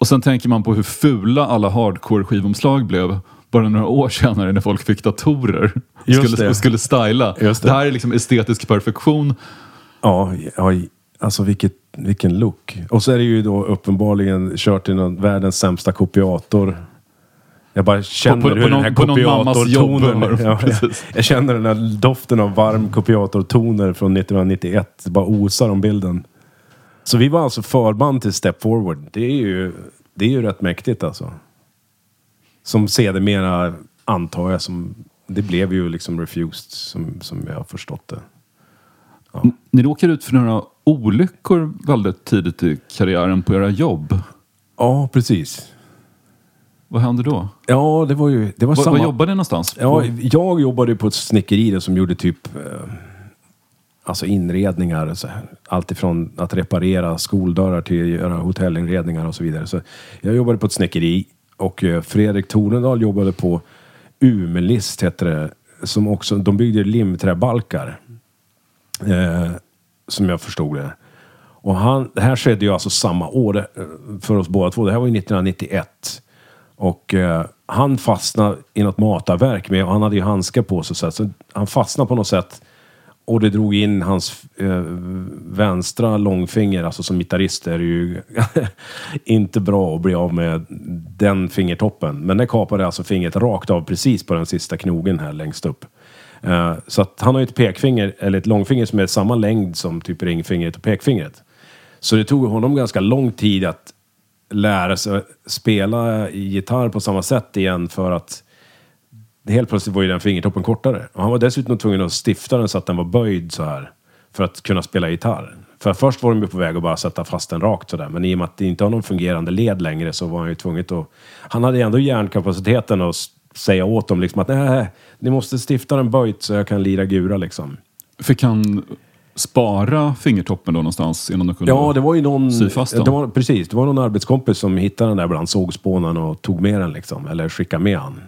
Och sen tänker man på hur fula alla hardcore skivomslag blev bara några år senare när folk fick datorer och Just skulle, det. skulle styla. Just det. det. här är liksom estetisk perfektion. Ja, ja alltså vilket, vilken look. Och så är det ju då uppenbarligen kört i någon, världens sämsta kopiator. Jag bara känner På- på- hur på den här någon- någon kopiatortonen... Ja, precis. jag, jag känner den här doften av varm kopiatortoner från 1991. Det bara osar om bilden. Så vi var alltså förband till Step Forward. Det är ju, det är ju rätt mäktigt alltså. Som sedermera, antar jag, som... Det blev ju liksom refused, som, som jag har förstått det. Ni råkar ut för några olyckor väldigt tidigt i karriären på era jobb. Ja, precis. Vad hände då? Ja, det var ju... Det var Var, samma... var jobbade ni någonstans? Ja, jag jobbade på ett snickeri som gjorde typ eh, alltså inredningar. Så här. Allt ifrån att reparera skoldörrar till att göra hotellinredningar och så vidare. Så jag jobbade på ett snickeri och eh, Fredrik Tornedal jobbade på Umelist hette det. Som också, de byggde limträbalkar. Eh, som jag förstod det. Och han, det här skedde ju alltså samma år eh, för oss båda två. Det här var ju 1991. Och eh, han fastnade i något matarverk med, och han hade ju handskar på sig, så, att- så han fastnade på något sätt. Och det drog in hans eh, vänstra långfinger, alltså som gitarrist är det ju inte bra att bli av med den fingertoppen. Men det kapade alltså fingret rakt av precis på den sista knogen här längst upp. Eh, så att han har ju ett pekfinger, eller ett långfinger som är samma längd som typ ringfingret och pekfingret. Så det tog honom ganska lång tid att lära sig spela gitarr på samma sätt igen för att helt plötsligt var ju den fingertoppen kortare. Och han var dessutom tvungen att stifta den så att den var böjd så här för att kunna spela gitarr. För först var de ju på väg att bara sätta fast den rakt sådär. Men i och med att det inte har någon fungerande led längre så var han ju tvungen att... Han hade ju ändå hjärnkapaciteten att säga åt dem liksom att nej, ni måste stifta den böjt så jag kan lira gura liksom. Fick han spara fingertoppen då någonstans innan de kunde Ja, det var ju någon... sy fast den? det var, precis, det var någon arbetskompis som hittade den där bland sågspånen och tog med den liksom. Eller skickade med han.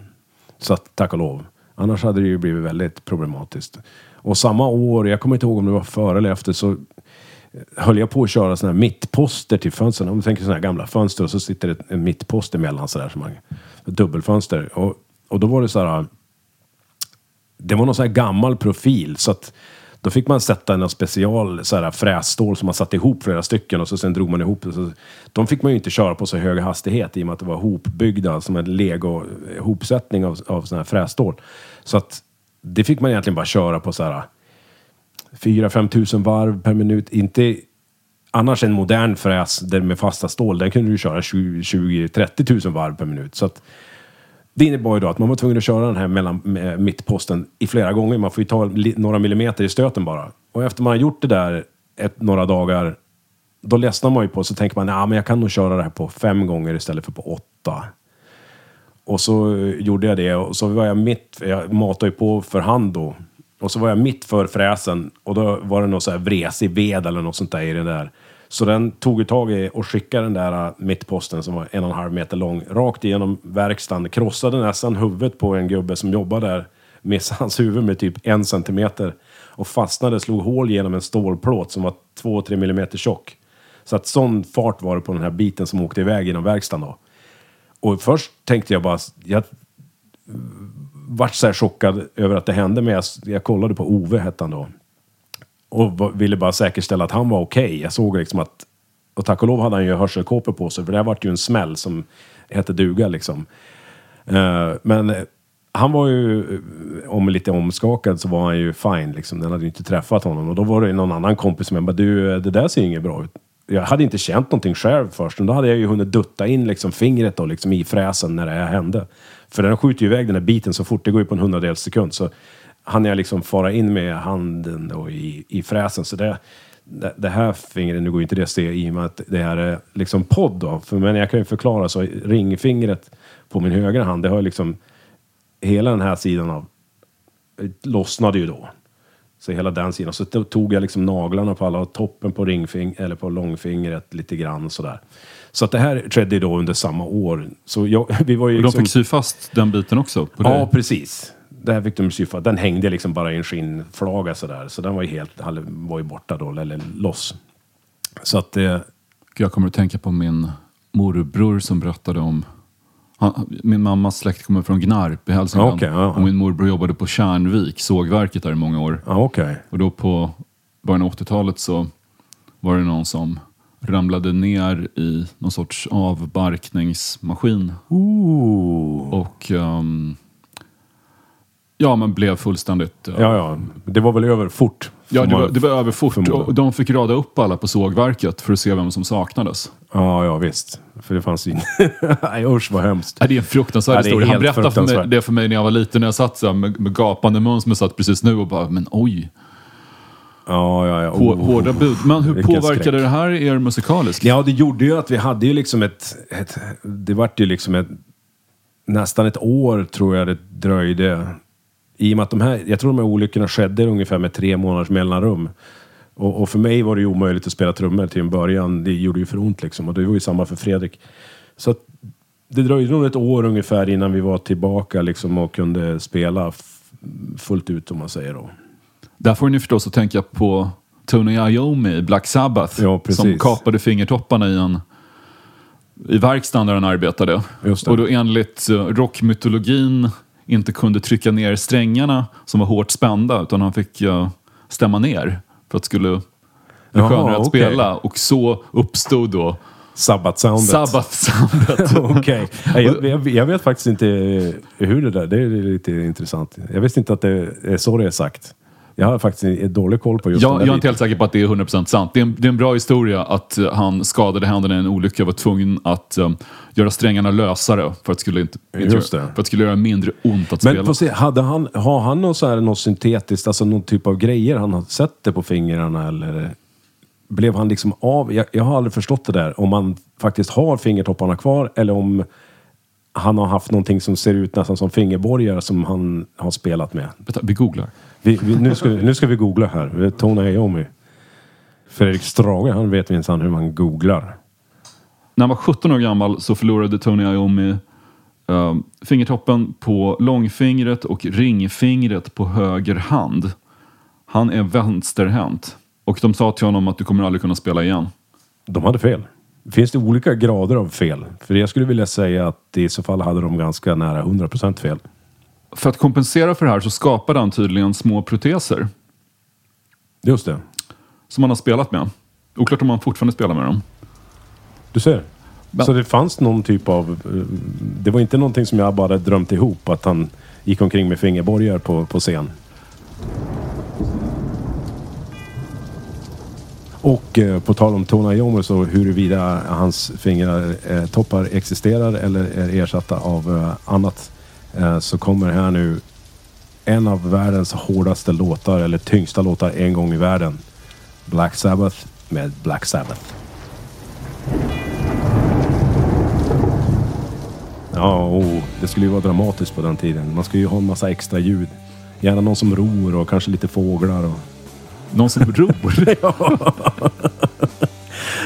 Så att, tack och lov. Annars hade det ju blivit väldigt problematiskt. Och samma år, jag kommer inte ihåg om det var före eller efter, så höll jag på att köra sådana här mittposter till fönstren. Om du tänker sådana här gamla fönster och så sitter det en mittpost emellan sådär man, dubbelfönster. Och, och då var det så här det var någon sån här gammal profil så att då fick man sätta en special så här, frässtål som man satte ihop flera stycken och så sen drog man ihop det. Så, de fick man ju inte köra på så hög hastighet i och med att det var hopbyggda alltså som en lego hopsättning av, av sån här frässtål. Så att det fick man egentligen bara köra på så här 4-5 tusen varv per minut. Inte annars en modern fräs där med fasta stål, Den kunde du köra 20-30 tusen varv per minut. Så att det innebar ju då att man var tvungen att köra den här mellan eh, mittposten i flera gånger. Man får ju ta li- några millimeter i stöten bara. Och efter man har gjort det där ett, några dagar, då ledsnar man ju på så tänker man ja men jag kan nog köra det här på fem gånger istället för på åtta. Och så eh, gjorde jag det och så var jag mitt, jag matade ju på för hand då. Och så var jag mitt för fräsen och då var det någon så här vresig ved eller något sånt där i den där. Så den tog ju tag i och skickade den där äh, mittposten som var en och en halv meter lång rakt igenom verkstaden. Krossade nästan huvudet på en gubbe som jobbade där. Missade hans huvud med typ en centimeter. Och fastnade, slog hål genom en stålplåt som var 2-3 millimeter tjock. Så att sån fart var det på den här biten som åkte iväg genom verkstaden då. Och först tänkte jag bara, jag vart så här chockad över att det hände, men jag, jag kollade på Ove, hette han då. Och ville bara säkerställa att han var okej. Jag såg liksom att, och tack och lov hade han ju hörselkåpor på sig, för det här vart ju en smäll som hette duga liksom. Uh, men han var ju, om lite omskakad så var han ju fine liksom. Den hade ju inte träffat honom. Och då var det någon annan kompis som jag bara, du det där ser ju inget bra ut. Jag hade inte känt någonting själv först, men då hade jag ju hunnit dutta in liksom fingret då, liksom i fräsen när det här hände. För den skjuter ju iväg den här biten så fort, det går ju på en hundradels sekund. Så hann jag liksom fara in med handen då i, i fräsen. Så det, det, det här fingret, nu går inte det att se i och med att det här är liksom podd då. För, men jag kan ju förklara så, ringfingret på min högra hand, det har ju liksom hela den här sidan av lossnade ju då. Så hela den sidan. Så tog jag liksom naglarna på alla och toppen på ringfing eller på långfingret lite grann sådär. Så att det här ju då under samma år. Så jag, vi var ju Och de liksom... fick sy fast den biten också? Ja, precis. Det här fick de sy fast. Den hängde liksom bara i en skinnflaga sådär. Så den var ju helt, var ju borta då, eller loss. Så att eh, Jag kommer att tänka på min morbror som berättade om han, min mammas släkt kommer från Gnarp i Hälsingland. Okej, ja. Och min morbror jobbade på Kärnvik, sågverket där i många år. ja okej. Och då på början av 80-talet så var det någon som ramlade ner i någon sorts avbarkningsmaskin. Och ehm, ja, men blev fullständigt... eh, Ja, ja. Det var väl över fort Ja, det var, det var överfort förmoda. och de fick rada upp alla på sågverket för att se vem som saknades. Ja, ja visst. För det fanns ju... Nej usch vad hemskt. Ja, det är en fruktansvärd Ja, det är historia. Han helt berättade för mig, fruktansvärt. det för mig när jag var liten, när jag satt så här med, med gapande mun som jag satt precis nu och bara, men oj, Ja, ja, ja. hår, Oh. hårda bud. Men hur Vilken påverkade skräck. det här er musikaliskt? Ja, det gjorde ju att vi hade ju liksom ett... ett det vart ju liksom ett... Nästan ett år tror jag det dröjde. I och med att de här... Jag tror de här olyckorna skedde ungefär med tre månaders mellanrum. Och, och för mig var det ju omöjligt att spela trummor till en början. Det gjorde ju för ont liksom. Och det var ju samma för Fredrik. Så att det dröjde nog ett år ungefär innan vi var tillbaka liksom och kunde spela fullt ut om man säger då. Där får ni förstås att tänka på Tony Iommi i Black Sabbath. Ja, som kapade fingertopparna i en i verkstaden där han arbetade. Och då enligt eh, rockmytologin inte kunde trycka ner strängarna som var hårt spända utan han fick eh, stämma ner för att det skulle bli skönare att okej. spela. Och så uppstod då Sabbat-soundet. Sabbath-soundet. Okej. Nej, Jag, jag, jag vet faktiskt inte hur det där, det är lite intressant. Jag visste inte att det är så det är sagt. Jag har faktiskt dålig koll på just den Jag, är inte helt säker på att det är 100% sant. Det är, en, det är en bra historia att eh, han skadade händerna i en olycka och var tvungen att eh, göra strängarna lösare för att det skulle, inte, Just det. För att skulle göra mindre ont att Men spela. se, hade han, har han något, så här, något syntetiskt, alltså någon typ av grejer han har sett på fingrarna eller blev han liksom av? Jag, jag har aldrig förstått det där. Om han faktiskt har fingertopparna kvar eller om han har haft någonting som ser ut nästan som fingerborgar som han har spelat med. Vi googlar. Vi, vi, nu, ska, nu ska vi googla här. Tony Iommi. Fredrik Strage, han vet minsann hur man googlar. När han var 17 år gammal så förlorade Tony Iommi eh, fingertoppen på långfingret och ringfingret på höger hand. Han är vänsterhänt. Och de sa till honom att du kommer aldrig kunna spela igen. De hade fel. Finns det olika grader av fel? För jag skulle vilja säga att i så fall hade de ganska nära 100% fel. För att kompensera för det här så skapade han tydligen små proteser Just det. som han har spelat med. Oklart om han fortfarande spelar med dem. Du ser. Men- Så det fanns någon typ av... eh, Det var inte någonting som jag bara drömt ihop, att han gick omkring med fingerborgar på, på scen. Och eh, på tal om Tony Iommi så huruvida hans fingertoppar eh, existerar eller är ersatta av eh, annat så kommer här nu en av världens hårdaste låtar eller tyngsta låtar en gång i världen. Black Sabbath med Black Sabbath. Ja, oh, det skulle ju vara dramatiskt på den tiden. Man skulle ju ha en massa extra ljud. Gärna någon som ror och kanske lite fåglar. Och... Någon som ror.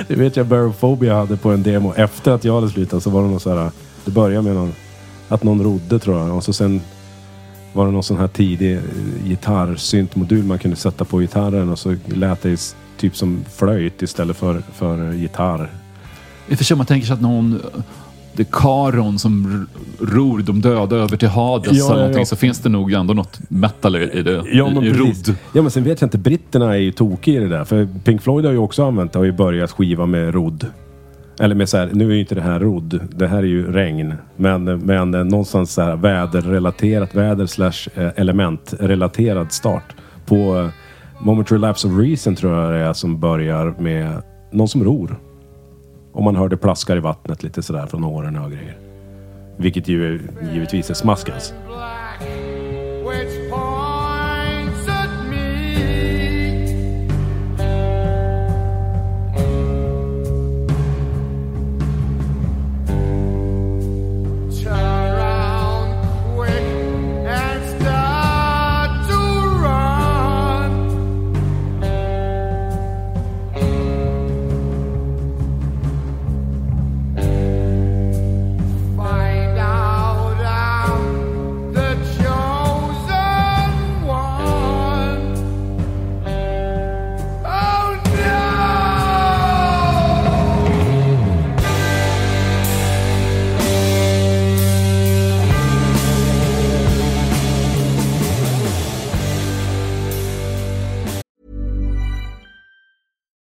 Det vet jag Barophobia hade på en demo. Efter att jag hade slutat så var det någon så här... Det började med någon, att någon rodde tror jag. Och så sen var det någon sån här tidig eh, gitarrsyntmodul man kunde sätta på gitarren och så lät det typ som flöjt istället för, för gitarr. I och för sig man tänker sig att någon, det är Karon som ror de döda över till Hades Ja, eller ja, någonting ja. så finns det nog ändå något metal i det. Ja men, i, rodd. ja men sen vet jag inte, britterna är ju tokiga i det där. För Pink Floyd har ju också använt det, har ju börjat skiva med rodd. Eller med så här, nu är ju inte det här rodd, det här är ju regn. Men, men eh, någonstans så här väderrelaterat, väder slash eh, elementrelaterad start. På eh, Momentary Lapse of Reason tror jag det är som börjar med någon som ror. Och man hör det plaskar i vattnet lite sådär från åren och grejer. Vilket ju givetvis är smaskens.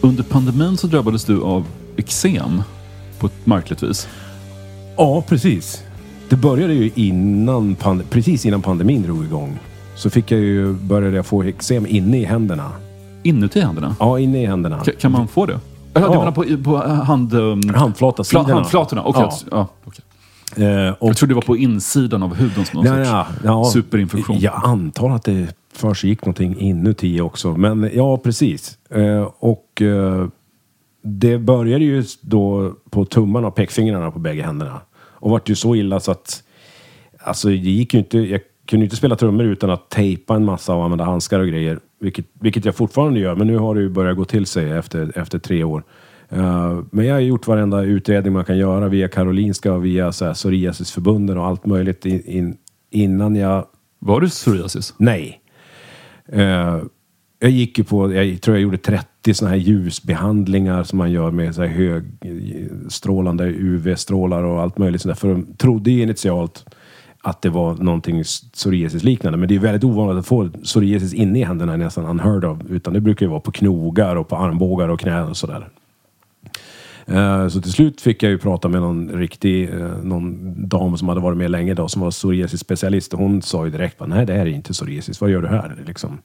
Under pandemin så drabbades du av eksem på ett märkligt vis. Ja, precis. Det började ju innan, precis innan pandemin drog igång. Så fick jag ju, började jag få eksem inne i händerna. Inuti händerna? Ja, inne i händerna. Ka- kan man få det? Ja, du menar på, på hand... Um, Handflatasidorna. Fla- handflatorna? Okej. Ja. Ja. okej. Eh, och, Jag trodde det var på insidan av huden som någon ja, sorts ja, ja, superinfektion. Jag antar att det försiggick någonting inuti också. Men ja, precis. Eh, och eh, det började ju då på tummarna och pekfingrarna på bägge händerna. Och vart ju så illa så att Alltså det gick ju inte, jag kunde ju inte spela trummor utan att tejpa en massa och använda handskar och grejer. Vilket, vilket jag fortfarande gör, men nu har det ju börjat gå till sig efter, efter tre år. Eh, men jag har gjort varenda utredning man kan göra via Karolinska och via så här, psoriasisförbunden och allt möjligt in, in, innan jag... Var du psoriasis? Nej. Eh, jag gick ju på, jag tror jag gjorde 30 sådana här ljusbehandlingar som man gör med så här högstrålande UV-strålar och allt möjligt sådär. För de trodde ju initialt att det var någonting psoriasis-liknande. Men det är väldigt ovanligt att få psoriasis inne i händerna, nästan unheard of. Utan det brukar ju vara på knogar och på armbågar och knän och sådär. Eh, Så till slut fick jag ju prata med någon riktig, eh, någon dam som hade varit med länge då, som var psoriasis-specialist. Och hon sa ju direkt bara, nej det här är inte psoriasis, vad gör du här? Liksom.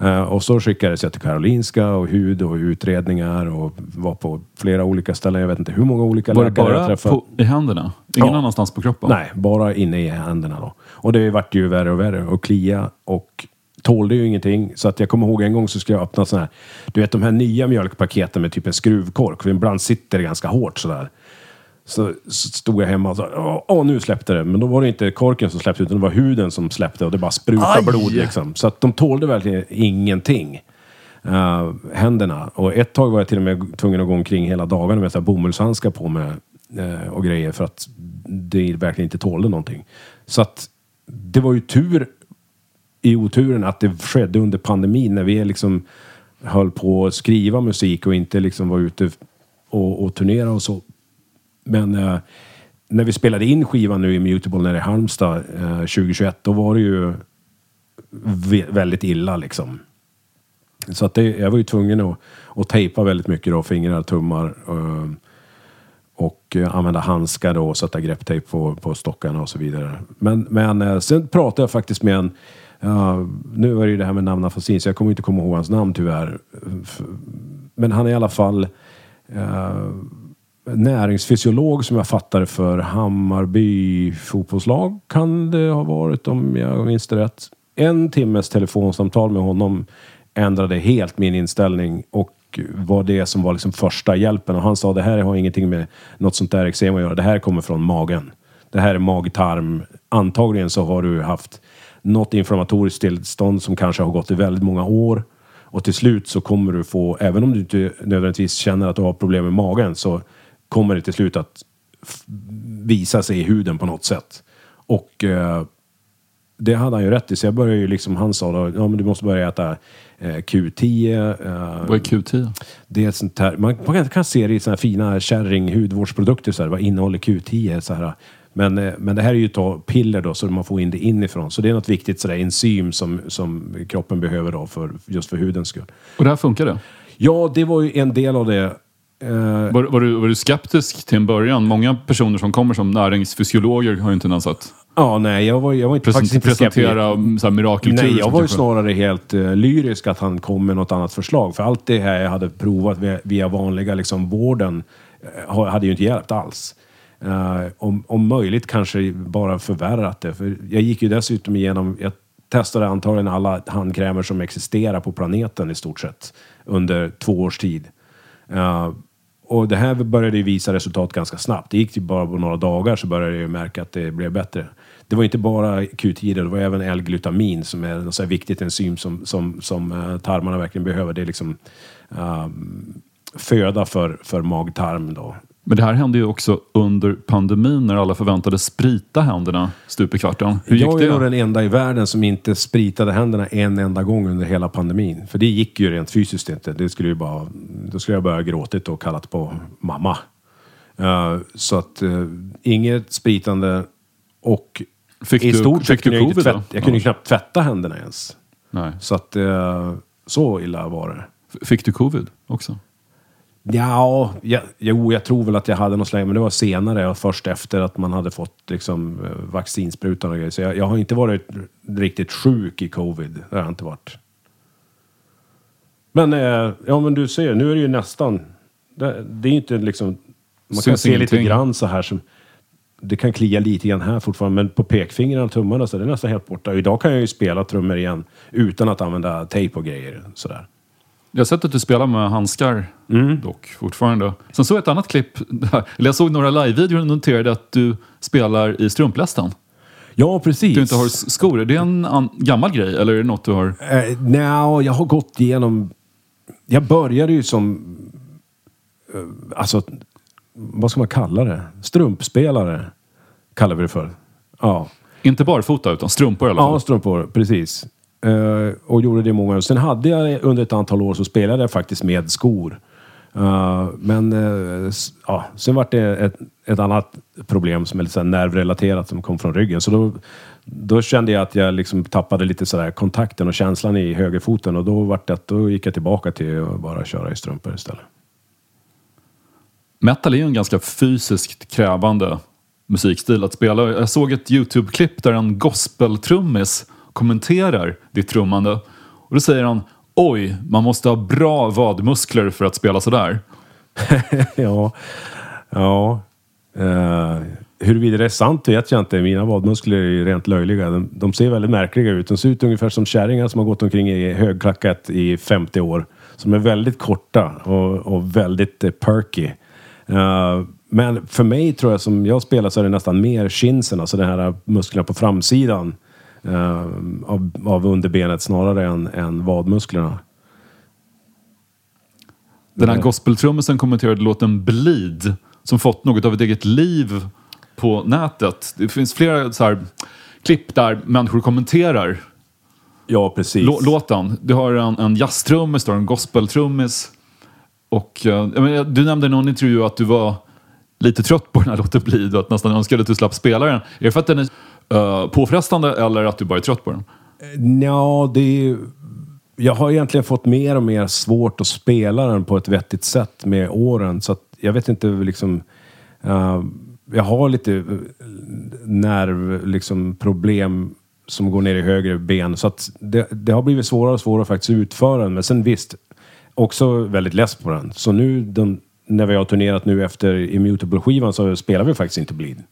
Eh, Och så skickades jag till Karolinska och hud och utredningar och var på flera olika ställen. Jag vet inte hur många olika Var läkare jag bara träffade. på, i händerna? Ingen Ja. annanstans på kroppen? Nej, bara inne i händerna då. Och det vart ju värre och värre och klia och tålde ju ingenting. Så att jag kommer ihåg en gång så skulle jag öppna sådana här, du vet de här nya mjölkpaketen med typ en skruvkork. För ibland sitter det ganska hårt sådär. Så, så stod jag hemma och sa, åh, nu släppte det. Men då var det inte korken som släppte utan det var huden som släppte och det bara sprutade Aj! blod liksom. Så att de tålde verkligen ingenting. Uh, händerna. Och ett tag var jag till och med tvungen att gå omkring hela dagarna med så här bomullshandskar på mig eh, och grejer för att det verkligen inte tålde någonting. Så att det var ju tur i oturen att det skedde under pandemin när vi liksom höll på att skriva musik och inte liksom var ute och, och turnera och så. Men eh, när vi spelade in skivan nu i Mutable nere i Halmstad eh, 2021, då var det ju väldigt illa liksom. Så att det, jag var ju tvungen att, att tejpa väldigt mycket då, fingrar, tummar eh, och eh, använda handskar då och sätta grepptejp på, på stockarna och så vidare. Men, men eh, sen pratade jag faktiskt med en, ja, nu är det ju det här med namn Afasin, så jag kommer inte komma ihåg hans namn tyvärr. Men han är i alla fall eh, näringsfysiolog som jag fattar för Hammarby fotbollslag kan det ha varit om jag minns det rätt. En timmes telefonsamtal med honom ändrade helt min inställning och var det som var liksom första hjälpen. Och han sa det här har ingenting med något sånt där eksem att göra. Det här kommer från magen. Det här är mag-tarm. Antagligen så har du haft något inflammatoriskt tillstånd som kanske har gått i väldigt många år. Och till slut så kommer du få, även om du inte nödvändigtvis känner att du har problem med magen, så kommer det till slut att visa sig i huden på något sätt. Och eh, det hade han ju rätt i, så jag började ju liksom, han sa då, ja men du måste börja äta eh, Q10. Eh, Vad är Q10? det är ett sånt här, man, man kan- kan se det i såna här fina kärring hudvårdsprodukter, så här, vad innehåller Q10? Så här. Men, eh, men det här är ju ta- piller då, så man får in det inifrån. Så det är något viktigt sådär, enzym som, som kroppen behöver då, för, just för hudens skull. Och det här funkar det? Ja, det var ju en del av det. Eh, Var, var, du, var du skeptisk till en början? Många personer som kommer som näringsfysiologer har ju en tendens att ja, nej, jag var, jag var inte, faktiskt inte skeptisk. presentera så här, mirakelkur. Nej, jag var ju kanske- snarare helt uh, lyrisk att han kom med något annat förslag. För allt det här jag hade provat via, via vanliga liksom, vården har- hade ju inte hjälpt alls. Uh, om, om möjligt kanske bara förvärrat det. För jag gick ju dessutom igenom, jag testade antagligen alla handkrämer som existerar på planeten i stort sett under två års tid. Uh, och det här började ju visa resultat ganska snabbt. Det gick ju bara på några dagar så började jag ju märka att det blev bättre. Det var inte bara Q10, det var även L-glutamin som är ett så här viktigt enzym som, som, som eh, tarmarna verkligen behöver. Det är liksom ehm, föda för, för mag-tarm då. Men det här hände ju också under pandemin när alla förväntades sprita händerna stup i kvarten. Hur gick jag det? är nog den enda i världen som inte spritade händerna en enda gång under hela pandemin. För det gick ju rent fysiskt inte. Det skulle ju bara, då skulle jag börja gråtit och kallat på mamma. Eh, så att uh, inget spritande och Fick i du- stort sett kunde jag, tvätt, jag kunde Ja. knappt tvätta händerna ens. Nej. Så att eh, så illa var det. Fick du covid också? Ja, ja, jo, jag tror väl att jag hade något slag, men det var senare och först efter att man hade fått liksom, eh, vaccinsprutan och grejer. Så jag, jag har inte varit riktigt sjuk i covid. Det har jag inte varit. Men, eh, ja men du ser, nu är det ju nästan... Det, det är inte liksom... Man kan Syns se lite ingenting. grann så här som... Det kan klia lite grann här fortfarande, men på pekfingrarna och tummarna så är det nästan helt borta. Och idag kan jag ju spela trummor igen utan att använda tejp och grejer. Sådär. Jag har sett att du spelar med handskar Mm. dock fortfarande. Sen såg jag ett annat klipp, där, eller jag såg några live-videor och noterade att du spelar i strumplästen. Ja, precis. Du inte har skor. Är det en gammal grej eller är det något du har? Eh, Nja, jag har gått igenom... Jag började ju som... eh, alltså, vad ska man kalla det? Strumpspelare kallar vi det för. Ja, Inte barfota utan strumpor i alla fall. ja strumpor, precis. Eh, och gjorde det i många år. Sen hade jag under ett antal år så spelade jag faktiskt med skor. Eh, men eh, ja, sen var det ett, ett annat problem som är lite nervrelaterat som kom från ryggen. Så då, då kände jag att jag liksom tappade lite sådär kontakten och känslan i högerfoten och då, var det att, då gick jag tillbaka till att bara köra i strumpor istället. Metal är ju en ganska fysiskt krävande musikstil att spela. Jag såg ett YouTube-klipp där en gospeltrummis kommenterar ditt trummande. Och då säger han Oj, man måste ha bra vadmuskler för att spela sådär. ja, ja. Uh, huruvida det är sant vet jag inte. Mina vadmuskler är ju rent löjliga. De, de ser väldigt märkliga ut. De ser ut ungefär som kärringar som har gått omkring i högklackat i 50 år. Som är väldigt korta och, och väldigt eh, perky. Uh, men för mig tror jag, som jag spelar, så är det nästan mer chinsen, alltså de här musklerna på framsidan av, av underbenet snarare än, än vadmusklerna. Den här gospeltrummisen kommenterade låten Bleed som fått något av ett eget liv på nätet. Det finns flera så här klipp där människor kommenterar Ja, precis. lå- låten. Du har en, en jazztrummis, du har en gospeltrummis. Och, eh, du nämnde i någon intervju att du var lite trött på den här låten Bleed och att nästan önskade att du slapp spela den. Är det för att den är Eh, påfrestande eller att du bara är trött på den? Eh, ja, det är ju... Jag har egentligen fått mer och mer svårt att spela den på ett vettigt sätt med åren. Så att jag vet inte liksom... Uh, jag har lite nervproblem nerv, liksom problem som går ner i högre ben. Så att det, det har blivit svårare och svårare faktiskt att utföra den. Men sen visst, också väldigt less på den. Så nu den, när vi har turnerat nu efter Immutable-skivan så spelar vi faktiskt inte Bleed.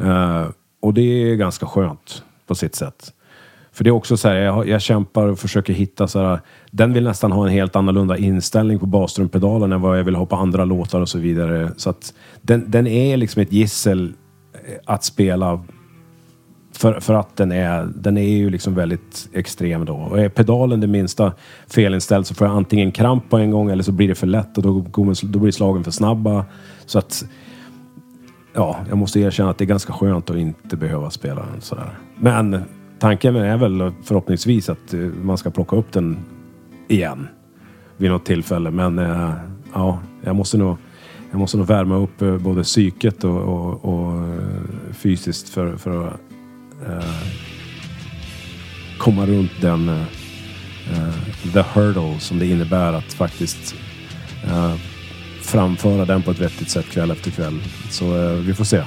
Uh, och det är ganska skönt på sitt sätt. För det är också så här, jag, jag kämpar och försöker hitta så här, den vill nästan ha en helt annorlunda inställning på basstrumpedalen än vad jag vill ha på andra låtar och så vidare. Så att den, den är liksom ett gissel eh, att spela För, för att den är, den är ju liksom väldigt extrem då. Och är pedalen det minsta felinställd så får jag antingen kramp på en gång eller så blir det för lätt och då, då blir slagen för snabba. Så att ja, jag måste erkänna att det är ganska skönt att inte behöva spela den sådär. Men tanken är väl förhoppningsvis att eh, man ska plocka upp den igen vid något tillfälle. Men eh, ja, jag måste nog, jag måste nog värma upp eh, både psyket och, och, och fysiskt för, för att eh, komma runt den eh, the hurdle som det innebär att faktiskt eh, framföra den på ett vettigt sätt kväll efter kväll. Så eh, vi får se.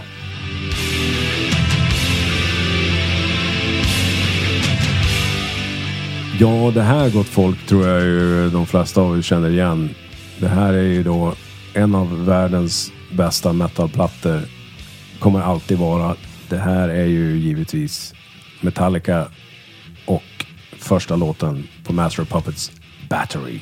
Ja, det här gott folk tror jag ju de flesta av er känner igen. Det här är ju då en av världens bästa metalplattor. Kommer alltid vara. Det här är ju givetvis Metallica och första låten på Master of Puppets, Battery.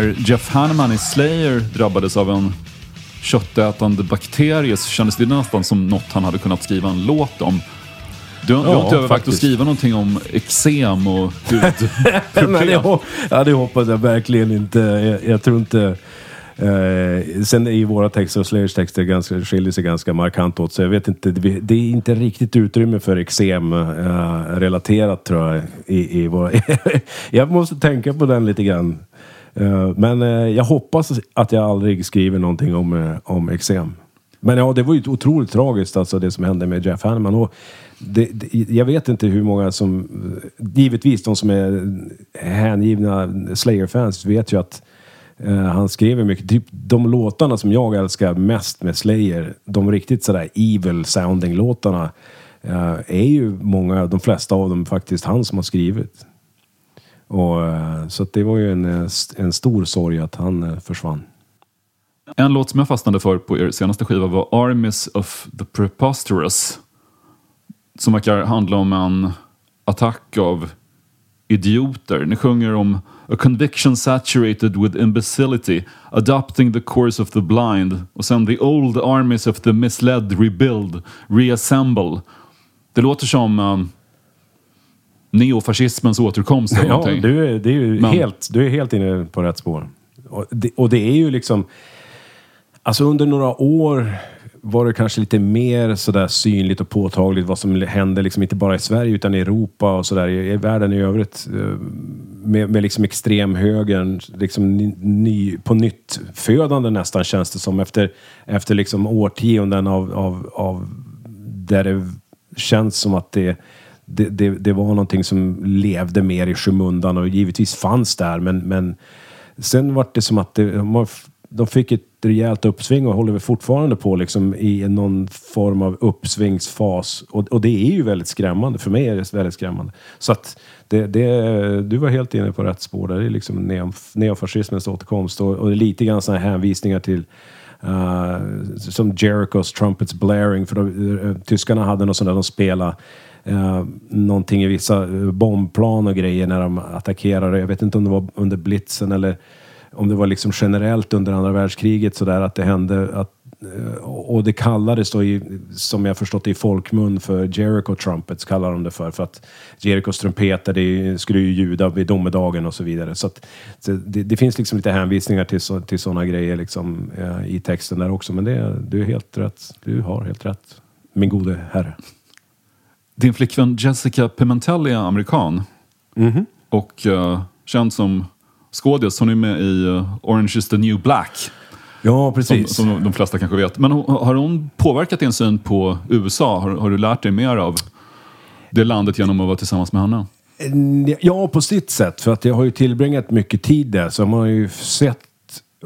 När Jeff Hanneman i Slayer drabbades av en köttätande bakterie så kändes det nästan som något han hade kunnat skriva en låt om. Du, du har Ja, inte övervägt att faktiskt. skriva någonting om eksem och hudproblem? ja, det hoppas jag verkligen inte. Jag, jag tror inte... Eh, sen i våra texter och Slayers texter ganska, skiljer sig ganska markant åt. Så jag vet inte, det, det är inte riktigt utrymme för eksem eh, relaterat tror jag. I, i våra, jag måste tänka på den lite grann. Eh, men eh, jag hoppas att jag aldrig skriver någonting om, eh, om eksem. Men ja, det var ju otroligt tragiskt alltså det som hände med Jeff Hanneman. Och det, det, jag vet inte hur många som... Givetvis de som är hängivna Slayer-fans vet ju att eh, han skriver mycket. Typ de låtarna som jag älskar mest med Slayer, de riktigt sådär evil sounding låtarna, eh, är ju många, de flesta av dem faktiskt han som har skrivit. Och, eh, så att det var ju en, eh, en stor sorg att han eh, försvann. En låt som jag fastnade för på er senaste skiva var Armies of the Preposterous. Som verkar handla om en attack av idioter. Ni sjunger om A conviction saturated with imbecility, adopting the course of the blind och sen The old armies of the misled rebuild, reassemble. Det låter som um, neofascismens återkomst eller Ja, någonting. du är, det är ju Men- helt, du är helt inne på rätt spår. Och det, och det är ju liksom... Alltså under några år var det kanske lite mer sådär synligt och påtagligt vad som hände, liksom inte bara i Sverige utan i Europa och sådär, i, i världen i övrigt. eh, Med, med liksom extremhögern, liksom ny, ny, på nytt födande nästan känns det som efter, efter liksom årtionden av, av, av där det känns som att det, det, det, det var någonting som levde mer i skymundan och givetvis fanns där men, men sen var det som att det, de de fick ett rejält uppsving och håller väl fortfarande på liksom i någon form av uppsvingsfas. Och, och det är ju väldigt skrämmande. För mig är det väldigt skrämmande. Så att det, det, du var helt inne på rätt spår där. Det är liksom neo, neofascismens återkomst och, och lite grann sådana här hänvisningar till uh, som Jerichos Trumpets Blaring. För de, uh, tyskarna hade något sånt där de spelade Eh, någonting i vissa eh, bombplan och grejer när de attackerade. Jag vet inte om det var under blitzen eller om det var liksom generellt under andra världskriget sådär att det hände att eh, och det kallades då, i, som jag förstått det i folkmun, för Jericho Trumpets kallar de det för. För att Jerichos trumpeter, det skulle ju ljuda vid domedagen och så vidare. Så, att, så det, det finns liksom lite hänvisningar till, så, till sådana grejer liksom, i texten där också. Men det, du är helt rätt. Du har helt rätt, min gode herre. Din flickvän Jessica Pimentelli är amerikan. Mhm. Och uh, känd som skådis. Hon är med i eh, Orange is the new black. Ja, Som, precis. som de flesta kanske vet. Men har hon påverkat din syn på USA? Har, har du lärt dig mer av det landet genom att vara tillsammans med henne? Ja, på sitt sätt. För att jag har ju tillbringat mycket tid där. Så man har ju sett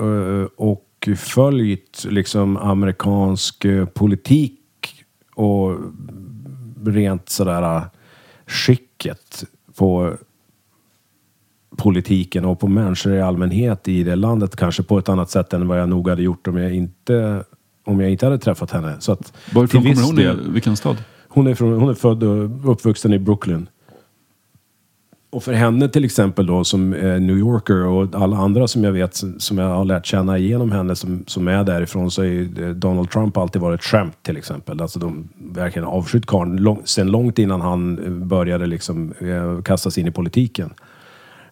eh, och följt liksom amerikansk politik och rent sådär eh, skicket på politiken och på människor i allmänhet i det landet. Kanske på ett annat sätt än vad jag nog hade gjort om jag inte, om jag inte hade träffat henne. Så att, Varifrån kommer hon? del- vilken stad? hon är, från, hon är född och uppvuxen i Brooklyn. Och för henne till exempel då som New Yorker och alla andra som jag vet som jag har lärt känna igenom henne som, som är därifrån så är ju Donald Trump alltid varit ett skämt till exempel. Alltså de verkligen avskytt karln lång, sen långt innan han eh, började liksom eh, kastas in i politiken.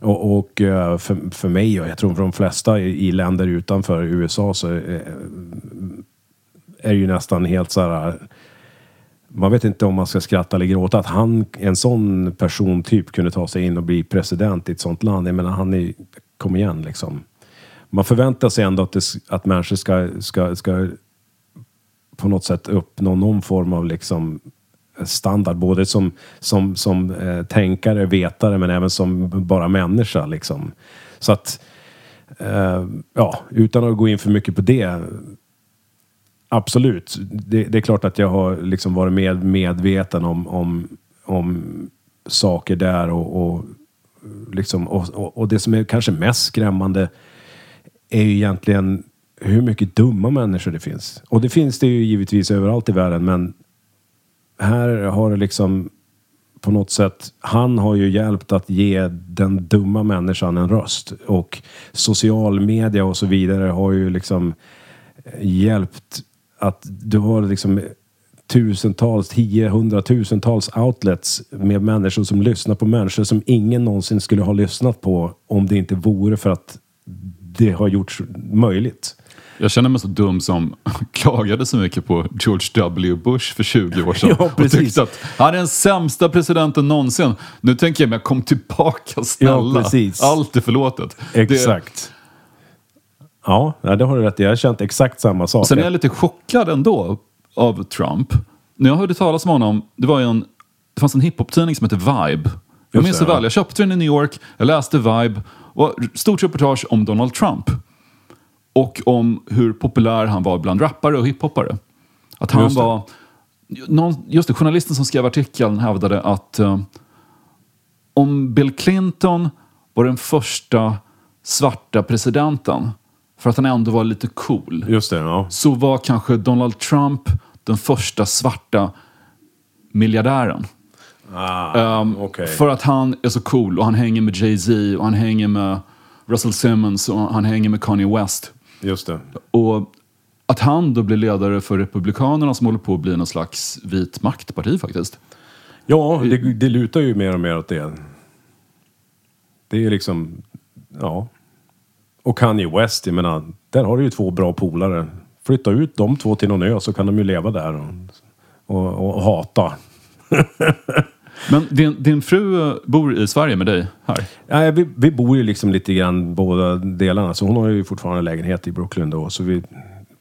Och, och eh, för, för mig och jag tror för de flesta i, i länder utanför USA så är, är det ju nästan helt så här man vet inte om man ska skratta eller gråta att han, en sån person typ kunde ta sig in och bli president i ett sånt land. Jag menar, han är, kom igen liksom. Man förväntar sig ändå att, det, att människor ska, ska, ska på något sätt uppnå någon form av liksom standard, både som, som, som eh, tänkare, vetare, men även som bara människa liksom. Så att, eh, ja, utan att gå in för mycket på det, Absolut. Det, det är klart att jag har liksom varit med, medveten om, om, om saker där och, och, liksom, och, och, och det som är kanske mest skrämmande är ju egentligen hur mycket dumma människor det finns. Och det finns det ju givetvis överallt i världen men här har det liksom på något sätt, han har ju hjälpt att ge den dumma människan en röst. Och social media och så vidare har ju liksom hjälpt att du har liksom tusentals, tio, hundratusentals outlets med människor som lyssnar på människor som ingen någonsin skulle ha lyssnat på om det inte vore för att det har gjorts möjligt. Jag känner mig så dum som klagade så mycket på George W. Bush för 20 år sedan. Ja, och precis. tyckte att han är den sämsta presidenten någonsin. Nu tänker jag mig, kom tillbaka snälla. Ja, precis. Allt är förlåtet. Exakt. Ja, det har du rätt i. Jag har känt exakt samma sak. Sen är jag lite chockad ändå av Trump. När jag hörde talas om honom, det var en, det fanns en hiphop-tidning som hette Vibe. Jag minns det, väl. Jag köpte den i New York, jag läste Vibe och stort reportage om Donald Trump. Och om hur populär han var bland rappare och hiphoppare. Att han Just var... Någon, just det, journalisten som skrev artikeln hävdade att eh, om Bill Clinton var den första svarta presidenten, för att han ändå var lite cool, Just det, ja. så var kanske Donald Trump den första svarta miljardären. Ah, Ehm, okej. För att han är så cool och han hänger med Jay-Z och han hänger med Russell Simmons och han hänger med Kanye West. Just det. Och att han då blir ledare för Republikanerna som håller på att bli någon slags vit maktparti faktiskt. Ja, det, det lutar ju mer och mer åt det. Det är liksom, ja. Och Kanye West, jag menar, där har du ju två bra polare. Flytta ut de två till någon ö så kan de ju leva där och, och, och hata. Men din, din fru bor i Sverige med dig här? Ja, vi, vi bor ju liksom lite grann båda delarna. Så hon har ju fortfarande lägenhet i Brooklyn då. Så vi,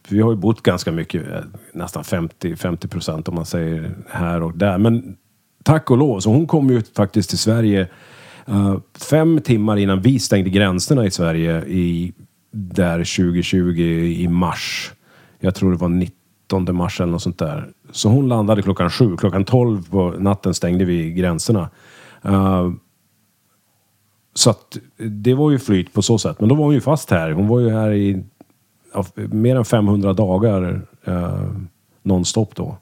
vi har ju bott ganska mycket, eh, nästan 50 50 procent om man säger här och där. Men tack och lov, så hon kom ju faktiskt till Sverige Eh, fem timmar innan vi stängde gränserna i Sverige i, där 2020 i mars. Jag tror det var 19 mars eller något sånt där. Så hon landade klockan sju. Klockan 12 på natten stängde vi gränserna. Uh, så att det var ju flyt på så sätt. Men då var hon ju fast här. Hon var ju här i ja, mer än 500 dagar uh, nonstop då.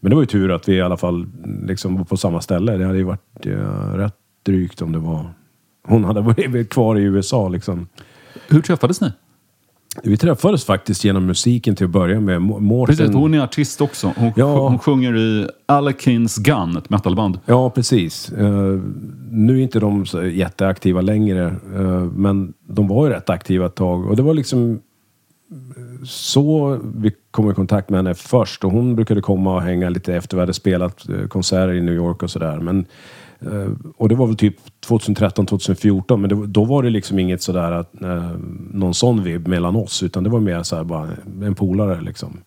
Men det var ju tur att vi i alla fall liksom var på samma ställe. Det hade ju varit uh, rätt drygt om det var... Hon hade varit kvar i USA liksom. Hur träffades ni? Vi träffades faktiskt genom musiken till att börja med. Mårten... Precis, hon är artist också. Hon, Ja. hon sjunger i Alekins Gun, ett metalband. Ja, precis. Eh, nu är inte de så jätteaktiva längre, eh, men de var ju rätt aktiva ett tag. Och det var liksom eh, så vi kom i kontakt med henne först. Och hon brukade komma och hänga lite efter vi hade spelat konserter i New York och sådär. Men och det var väl typ 2013, 2014, men det, då var det liksom inget sådär att, eh, någon sån vibb mellan oss, utan det var mer så här bara en polare liksom.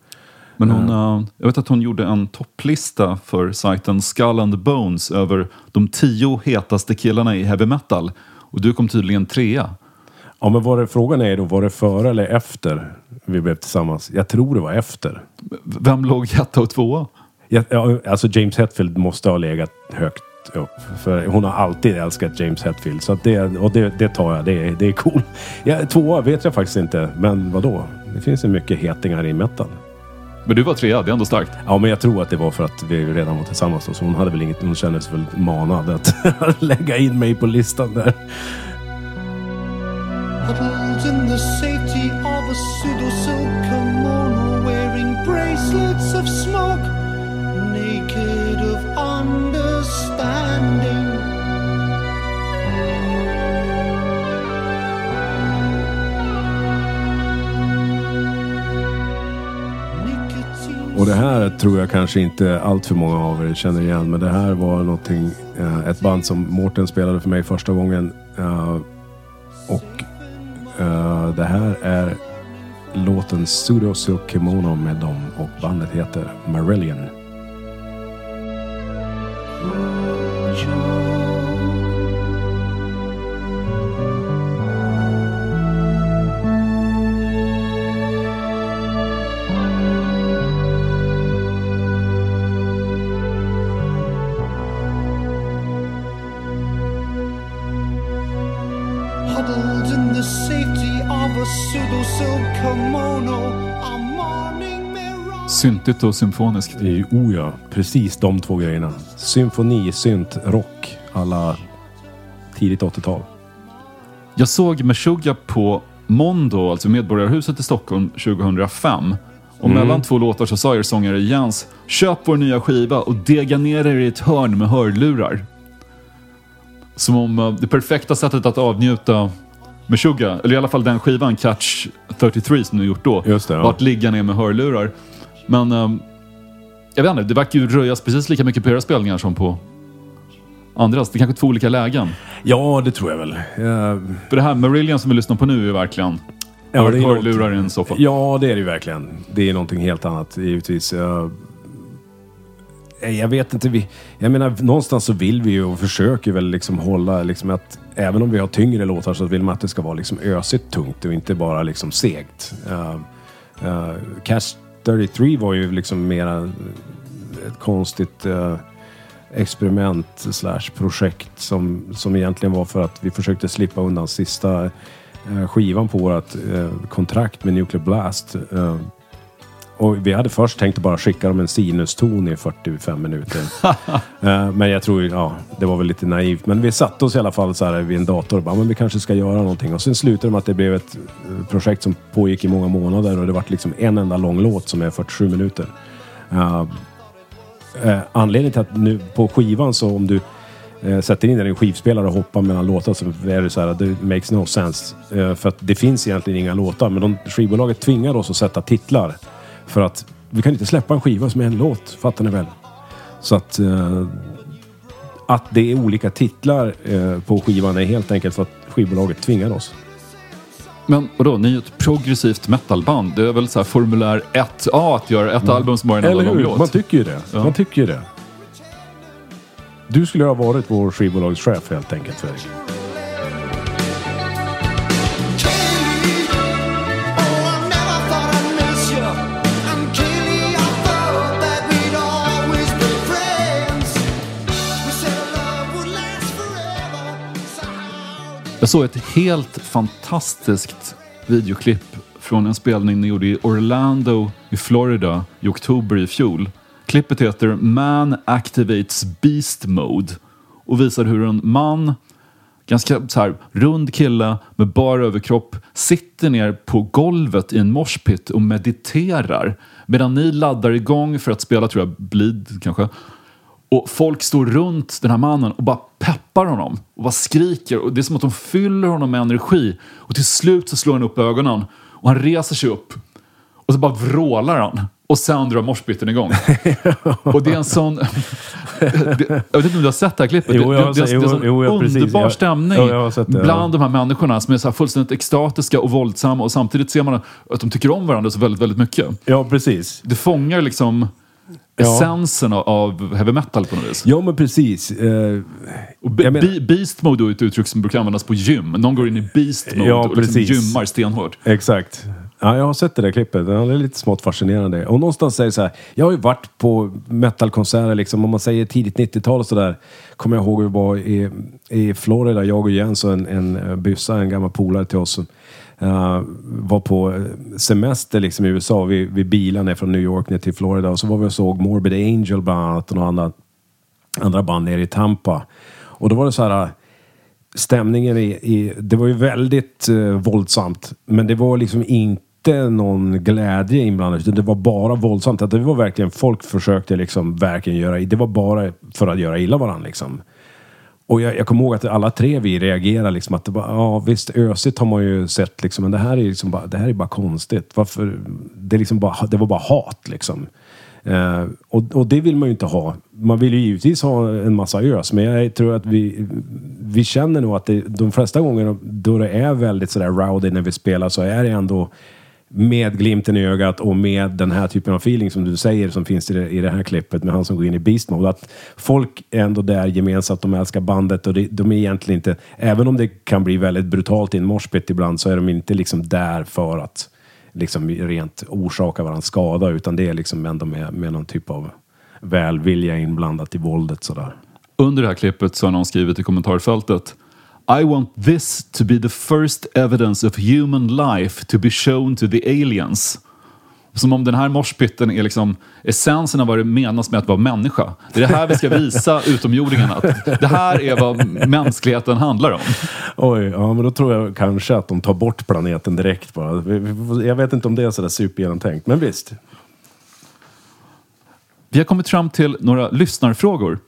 Men hon, eh, jag vet att hon gjorde en topplista för sajten Skull and Bones över de tio hetaste killarna i heavy metal. Och du kom tydligen trea. Ja, men var det, frågan är då, var det före eller efter vi blev tillsammans? Jag tror det var efter. Vem låg etta och tvåa? Jag, ja, alltså James Hetfield måste ha legat högt upp. För hon har alltid älskat James Hetfield. Så att det, och det, det tar jag. Det, är- det är cool. Ja, tvåa vet jag faktiskt inte. Men vad då? Det finns ju mycket hetingar i metal. Men du var trea, det är ändå starkt. Ja, men jag tror att det var för att vi redan var tillsammans. Då, så hon hade väl inget, hon kände sig väl manad att lägga in mig på listan där. Huddled of understanding. Och det här tror jag kanske inte allt för många av er känner igen. Men det här var någonting, eh, ett band som Mårten spelade för mig första gången. eh, Och eh, det här är låten Pseudo Silk Kimono med dem och bandet heter Marillion. Syntigt och symfoniskt. Är ju, oh ja, precis de två grejerna. Symfoni, synt, rock, alla tidigt 80-tal. Jag såg Meshuggah på Mondo, alltså Medborgarhuset i Stockholm 2005. Och mellan två låtar så sa er sångare Jens, köp vår nya skiva och dega ner er i ett hörn med hörlurar. Som om eh, det perfekta sättet att avnjuta Meshuggah, eller i alla fall den skivan, Catch 33 som du gjort då, Just det, ja. var att ligga ner med hörlurar. Men eh, jag vet inte, det verkar ju röjas precis lika mycket på era spelningar som på andras. Det är kanske två olika lägen. Ja, det tror jag väl. Eh, För det här Marillion som vi lyssnar på nu är verkligen Ja, det är hörlurar i en soffa. Ja, det är det ju verkligen. Det är någonting helt annat givetvis. Jag, jag vet inte, vi, jag menar någonstans så vill vi ju och försöker väl liksom hålla liksom att även om vi har tyngre låtar så vill man att det ska vara liksom ösigt tungt och inte bara liksom segt. Uh, uh, Cash 33 var ju liksom mera ett konstigt eh, experiment slash projekt som, som egentligen var för att vi försökte slippa undan sista eh, skivan på vårt eh, kontrakt med Nuclear Blast. Eh, och vi hade först tänkt bara skicka dem en sinuston i 45 minuter. Eh, men jag tror, ja, det var väl lite naivt. Men vi satte oss i alla fall så här vid en dator och bara, men vi kanske ska göra någonting. Och sen slutade det med att det blev ett eh, projekt som pågick i många månader och det var liksom en enda lång låt som är 47 minuter. Eh, Eh, anledningen till att nu på skivan så om du sätter in den i en skivspelare och hoppar mellan låtar så är det så här att det makes no sense. För att det finns egentligen inga låtar men de, skivbolaget tvingar oss att sätta titlar. För att vi kan inte släppa en skiva som är en låt, fattar ni väl? Så att eh, att det är olika titlar eh, på skivan är helt enkelt för att skivbolaget tvingar oss. Men vadå, ni är ett progressivt metalband. Det är väl så här formulär 1A att göra ett album som bara är en enda lång låt. Man tycker ju det. Ja. Man tycker ju det. Du skulle ha varit vår skivbolagschef helt enkelt Fredrik. Jag såg ett helt fantastiskt videoklipp från en spelning ni gjorde i Orlando i Florida i oktober i fjol. Klippet heter Man Activates Beast Mode och visar hur en man, ganska så här, rund kille med bar överkropp, sitter ner på golvet i en moshpit och mediterar medan ni laddar igång för att spela, tror jag, Bleed kanske. Och folk står runt den här mannen och bara peppar honom och bara skriker. Och det är som att de fyller honom med energi. Och till slut så slår han upp ögonen och han reser sig upp. Och så bara vrålar han. Och sen drar moshpiten igång. och det är en sån... det, jag vet inte om du har sett det här klippet. Jo, det, jag har det, det, det är jo, en jo, ja, precis. underbar Jag- stämning ja, sett det, ja. bland de här människorna som är så här fullständigt extatiska och våldsamma och samtidigt ser man att de tycker om varandra så väldigt, väldigt mycket. Ja, precis. Det fångar liksom Ja. Essensen av- av heavy metal på något vis. Ja, men precis. Eh, Och be, menar- be, beast mode är ett uttryck som brukar användas på gym. Någon går in i beast mode Ja, och liksom precis. gymmar stenhårt. Exakt. Ja, jag har sett det där klippet. Det är lite smått fascinerande. Och någonstans säger så här, jag har ju varit på metalkonserter liksom, om man säger tidigt 90-tal och sådär. Kommer jag ihåg vi var i, i Florida, jag och Jens och en, en eh, byssa, en gammal polare till oss. Uh, var på eh, semester liksom i USA. Vi, vi bilade ner från New York ner till Florida och så var vi och såg Morbid Angel bland annat och några andra, andra band nere i Tampa. Och då var det så här eh, stämningen i, i det var ju väldigt eh, våldsamt. Men det var liksom inte någon glädje inblandad. Utan det var bara våldsamt. Att det var verkligen, folk försökte liksom verkligen göra, det var bara för att göra illa varandra liksom. Och jag, jag kommer ihåg att alla tre vi reagerade liksom att det var, ja visst ösigt har man ju sett liksom, men det här är liksom bara, det här är bara konstigt. Varför? Det, är liksom bara, det var bara hat liksom. Eh, och, och det vill man ju inte ha. Man vill ju givetvis ha en massa ös, men jag tror att vi, vi känner nog att det, de flesta gånger då det är väldigt sådär rowdy när vi spelar så är det ändå med glimten i ögat och med den här typen av feeling som du säger som finns i det, i det här klippet med han som går in i beast mode. Att folk är ändå där gemensamt, de älskar bandet och det, de är egentligen inte, även om det kan bli väldigt brutalt i en moshpit ibland så är de inte liksom där för att liksom rent orsaka varandra skada utan det är liksom ändå med, med någon typ av välvilja inblandat i våldet sådär. Under det här klippet så har någon skrivit i kommentarfältet i want this to be the first evidence of human life to be shown to the aliens. Som om den här morspitten är liksom essensen av vad det menas med att vara människa. Det är det här vi ska visa utomjordingarna. Att det här är vad mänskligheten handlar om. Oj, ja men då tror jag kanske att de tar bort planeten direkt bara. Jag vet inte om det är sådär supergenomtänkt, men visst. Vi har kommit fram till några lyssnarfrågor.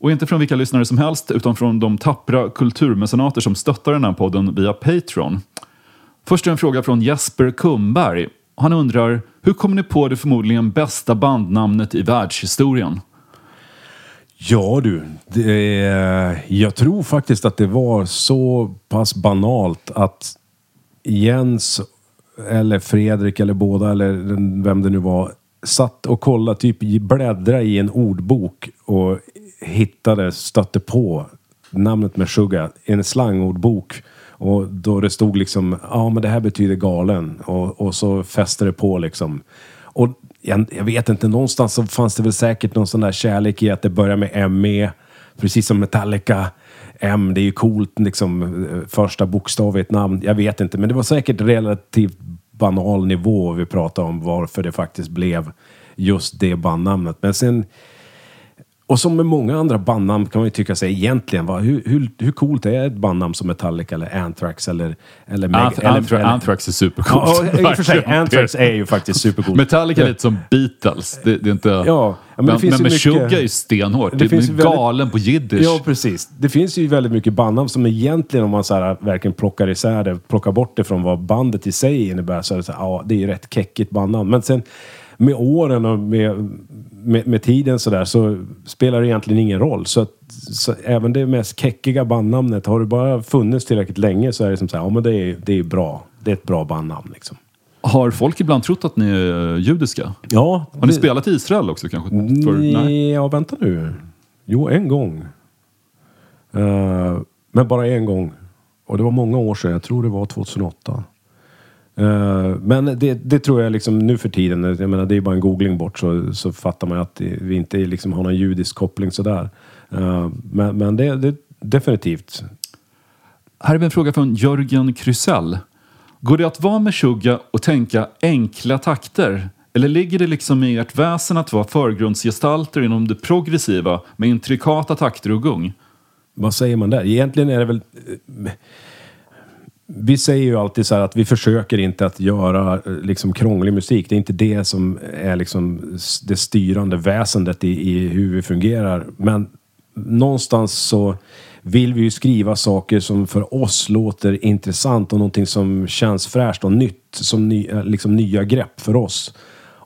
Och inte från vilka lyssnare som helst, utan från de tappra kulturmecenater som stöttar den här podden via Patreon. Först är en fråga från Jesper Kumberg. Han undrar, hur kom ni på det förmodligen bästa bandnamnet i världshistorien? Ja du, det, jag tror faktiskt att det var så pass banalt att Jens eller Fredrik eller båda eller vem det nu var satt och kollade, typ bläddra i en ordbok och hittade, stötte på namnet Meshuggah i en slangordbok. Och då det stod liksom, ja men det här betyder galen. Och, och så fäste det på liksom. Och jag, jag vet inte, någonstans så fanns det väl säkert någon sån där kärlek i att det börjar med ME. Precis som Metallica. M, det är ju coolt liksom. Första bokstav i ett namn. Jag vet inte, men det var säkert relativt banal nivå vi pratade om varför det faktiskt blev just det bandnamnet. Men sen och som med många andra bandnamn kan man ju tycka sig egentligen, va, hur, hur, hur coolt är ett bandnamn som Metallica eller Anthrax eller... eller, Meg- Anth- Anthra- Anthrax är supercoolt. Ja, för sig. Anthrax är ju faktiskt supercoolt. Metallica är lite som Beatles. Det, det är inte... Ja, men det men men med mycket- är ju stenhårt. Det Det, finns är ju väldigt- galen på jiddisch. Ja, precis. Det finns ju väldigt mycket bandnamn som egentligen, om man så här, verkligen plockar isär det, plockar bort det från vad bandet i sig innebär, så är det så här, ja, det är ju rätt keckigt bandnamn. Men sen med åren och med, med, med tiden så där så spelar det egentligen ingen roll. Så, att, så även det mest keckiga bandnamnet, har det bara funnits tillräckligt länge så är det som så här, ja men det är, det är bra. Det är ett bra bandnamn liksom. Har folk ibland trott att ni är judiska? Ja. Har ni spelat i Israel också kanske? För, nej. Ja vänta nu. Jo, en gång. Eh, men bara en gång. Och det var många år sedan. Jag tror det var 2008. Eh, men det, det tror jag liksom nu för tiden, jag menar det är bara en googling bort så, så fattar man att vi inte liksom har någon judisk koppling sådär. Eh, men men det, det definitivt. Här är en fråga från Jörgen Krysell. Går det att vara med Suga och tänka enkla takter? Eller ligger det liksom i ert väsen att vara förgrundsgestalter inom det progressiva med intrikata takter och gung? Vad säger man där? Egentligen är det väl... Vi säger ju alltid så här att vi försöker inte att göra eh, liksom krånglig musik. Det är inte det som är liksom det styrande väsendet i, i hur vi fungerar. Men någonstans så vill vi ju skriva saker som för oss låter intressant och någonting som känns fräscht och nytt. Som ny, eh, liksom nya grepp för oss.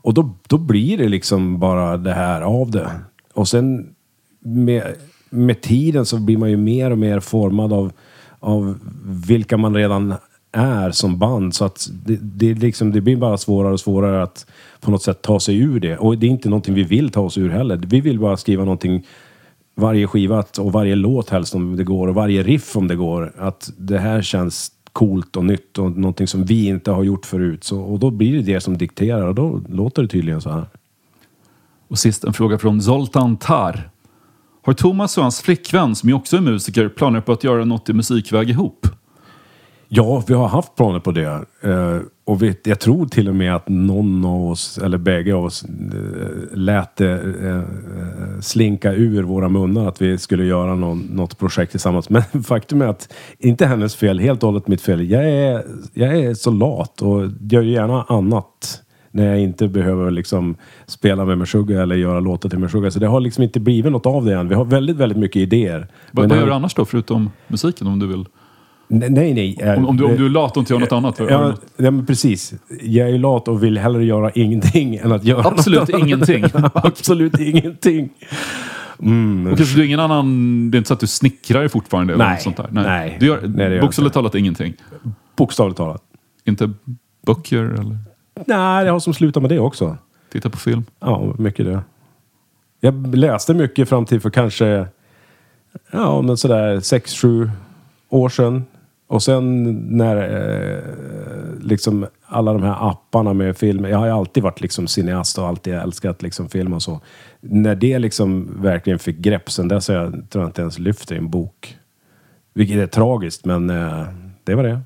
Och då, då blir det liksom bara det här av det. Och sen med, med tiden så blir man ju mer och mer formad av, av vilka man redan är som band. Så att det, det, liksom, det blir bara svårare och svårare att på något sätt ta sig ur det. Och det är inte någonting vi vill ta oss ur heller. Vi vill bara skriva någonting varje skiva och varje låt helst om det går och varje riff om det går. Att det här känns coolt och nytt och någonting som vi inte har gjort förut. Så, och då blir det det som dikterar och då låter det tydligen så här. Och sist en fråga från Zoltan Tar. Har Thomas och hans flickvän, som ju också är musiker, planer på att göra något i musikväg ihop? Ja, vi har haft planer på det. Eh, och vi, jag tror till och med att någon av oss, eller bägge av oss, eh, lät det eh, eh slinka ur våra munnar att vi skulle göra någon, något projekt tillsammans. Men faktum är att, inte hennes fel, helt och hållet mitt fel. Jag är, jag är så lat och gör gärna annat när jag inte behöver liksom spela med Meshuggah eller göra låtar till Meshuggah. Så det har liksom inte blivit något av det än. Vi har väldigt, väldigt mycket idéer. Vad, vad gör du annars då, förutom musiken? Om du vill? Nej, nej. Om, om, du, om du är lat och inte gör något annat? Ja, ja, men precis. Jag är lat och vill hellre göra ingenting än att göra Absolut något annat. ingenting. Absolut ingenting. Mm. Okej, så du är ingen annan... Det är inte så att du snickrar fortfarande? Eller Nej. något sånt där? Nej. Du gör, Nej, det gör bokstavligt talat ingenting? Bokstavligt talat. Inte böcker eller Nej, jag har som slutat med det också. titta på film? Ja, mycket det. Jag läste mycket fram till för kanske ja, men sådär sex, sju år sedan. Och sen när eh, liksom alla de här apparna med film. Jag har ju alltid varit liksom cineast och alltid älskat liksom film och så. När det liksom verkligen fick grepp sen dess har jag tror jag inte ens lyft i en bok. Vilket är tragiskt men eh, det var det.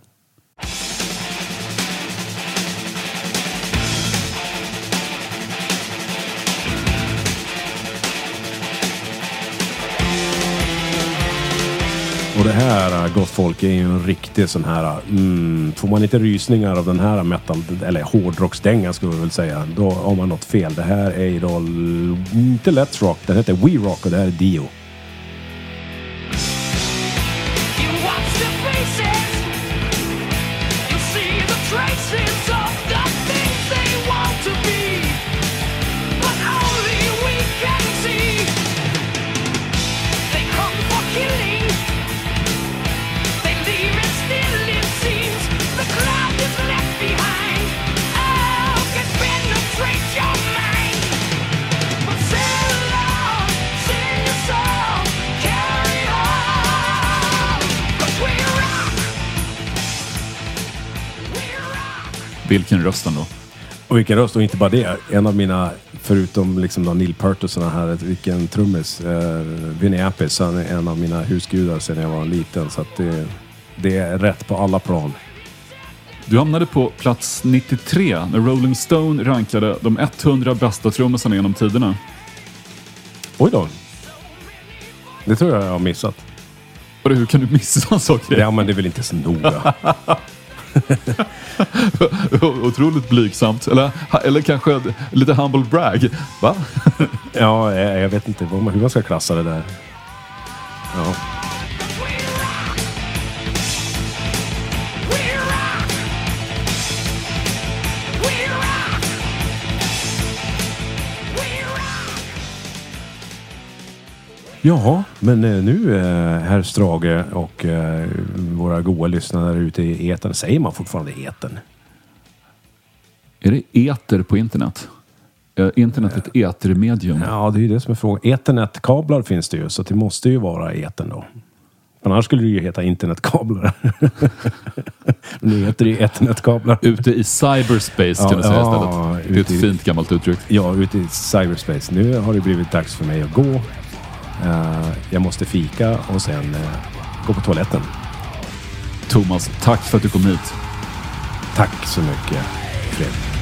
Det här, äh, gott folk, är ju en riktig sån här... Äh, mm, får man inte rysningar av den här metal, eller hårdrocksdängan skulle vi väl säga, då har man något fel. Det här är då inte Let's Rock, den heter We Rock och det här är Dio. Vilken röst ändå. Och vilken röst, och inte bara det. En av mina, förutom liksom då Neil Peart och såna här, vilken trummis. Eh, Vinnie Appice, han är en av mina husgudar sedan jag var liten. Så att det, det är rätt på alla plan. Du hamnade på plats 93 när Rolling Stone rankade de 100 bästa trummisarna genom tiderna. Oj då. Det tror jag jag har missat. Hur kan du missa en sån grej? Ja, men det är väl inte så noga. Otroligt blygsamt. Eller, eller kanske lite humble brag. Va? ja, eh, jag, vet inte hur man ska klassa det där. Ja. Jaha, men eh, nu eh, herr Strage och eh, våra goa lyssnare ute i etern. Säger man fortfarande etern? Är det eter på internet? Är internet ett etermedium? Ja, det är ju det som är frågan. Ethernetkablar finns det ju, så det måste ju vara etern då. Annars skulle det ju heta internetkablar. Nu heter det ju ethernetkablar. Ute i cyberspace kan Ja, du säga ja, istället. Det är ett i- fint gammalt uttryck. Ja, ute i cyberspace. Nu har det blivit dags för mig att gå. Eh, jag måste fika och sen eh, gå på toaletten. Thomas, tack för att du kom hit. Tack så mycket, Fredrik.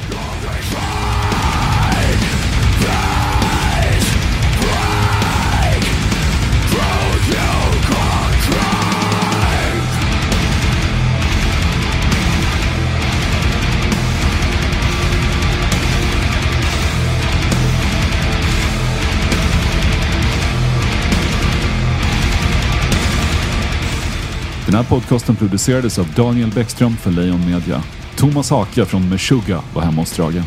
Den här podcasten producerades av Daniel Bäckström för Lejon Media. Thomas Haka från Meshuggah var hemma hos Drage.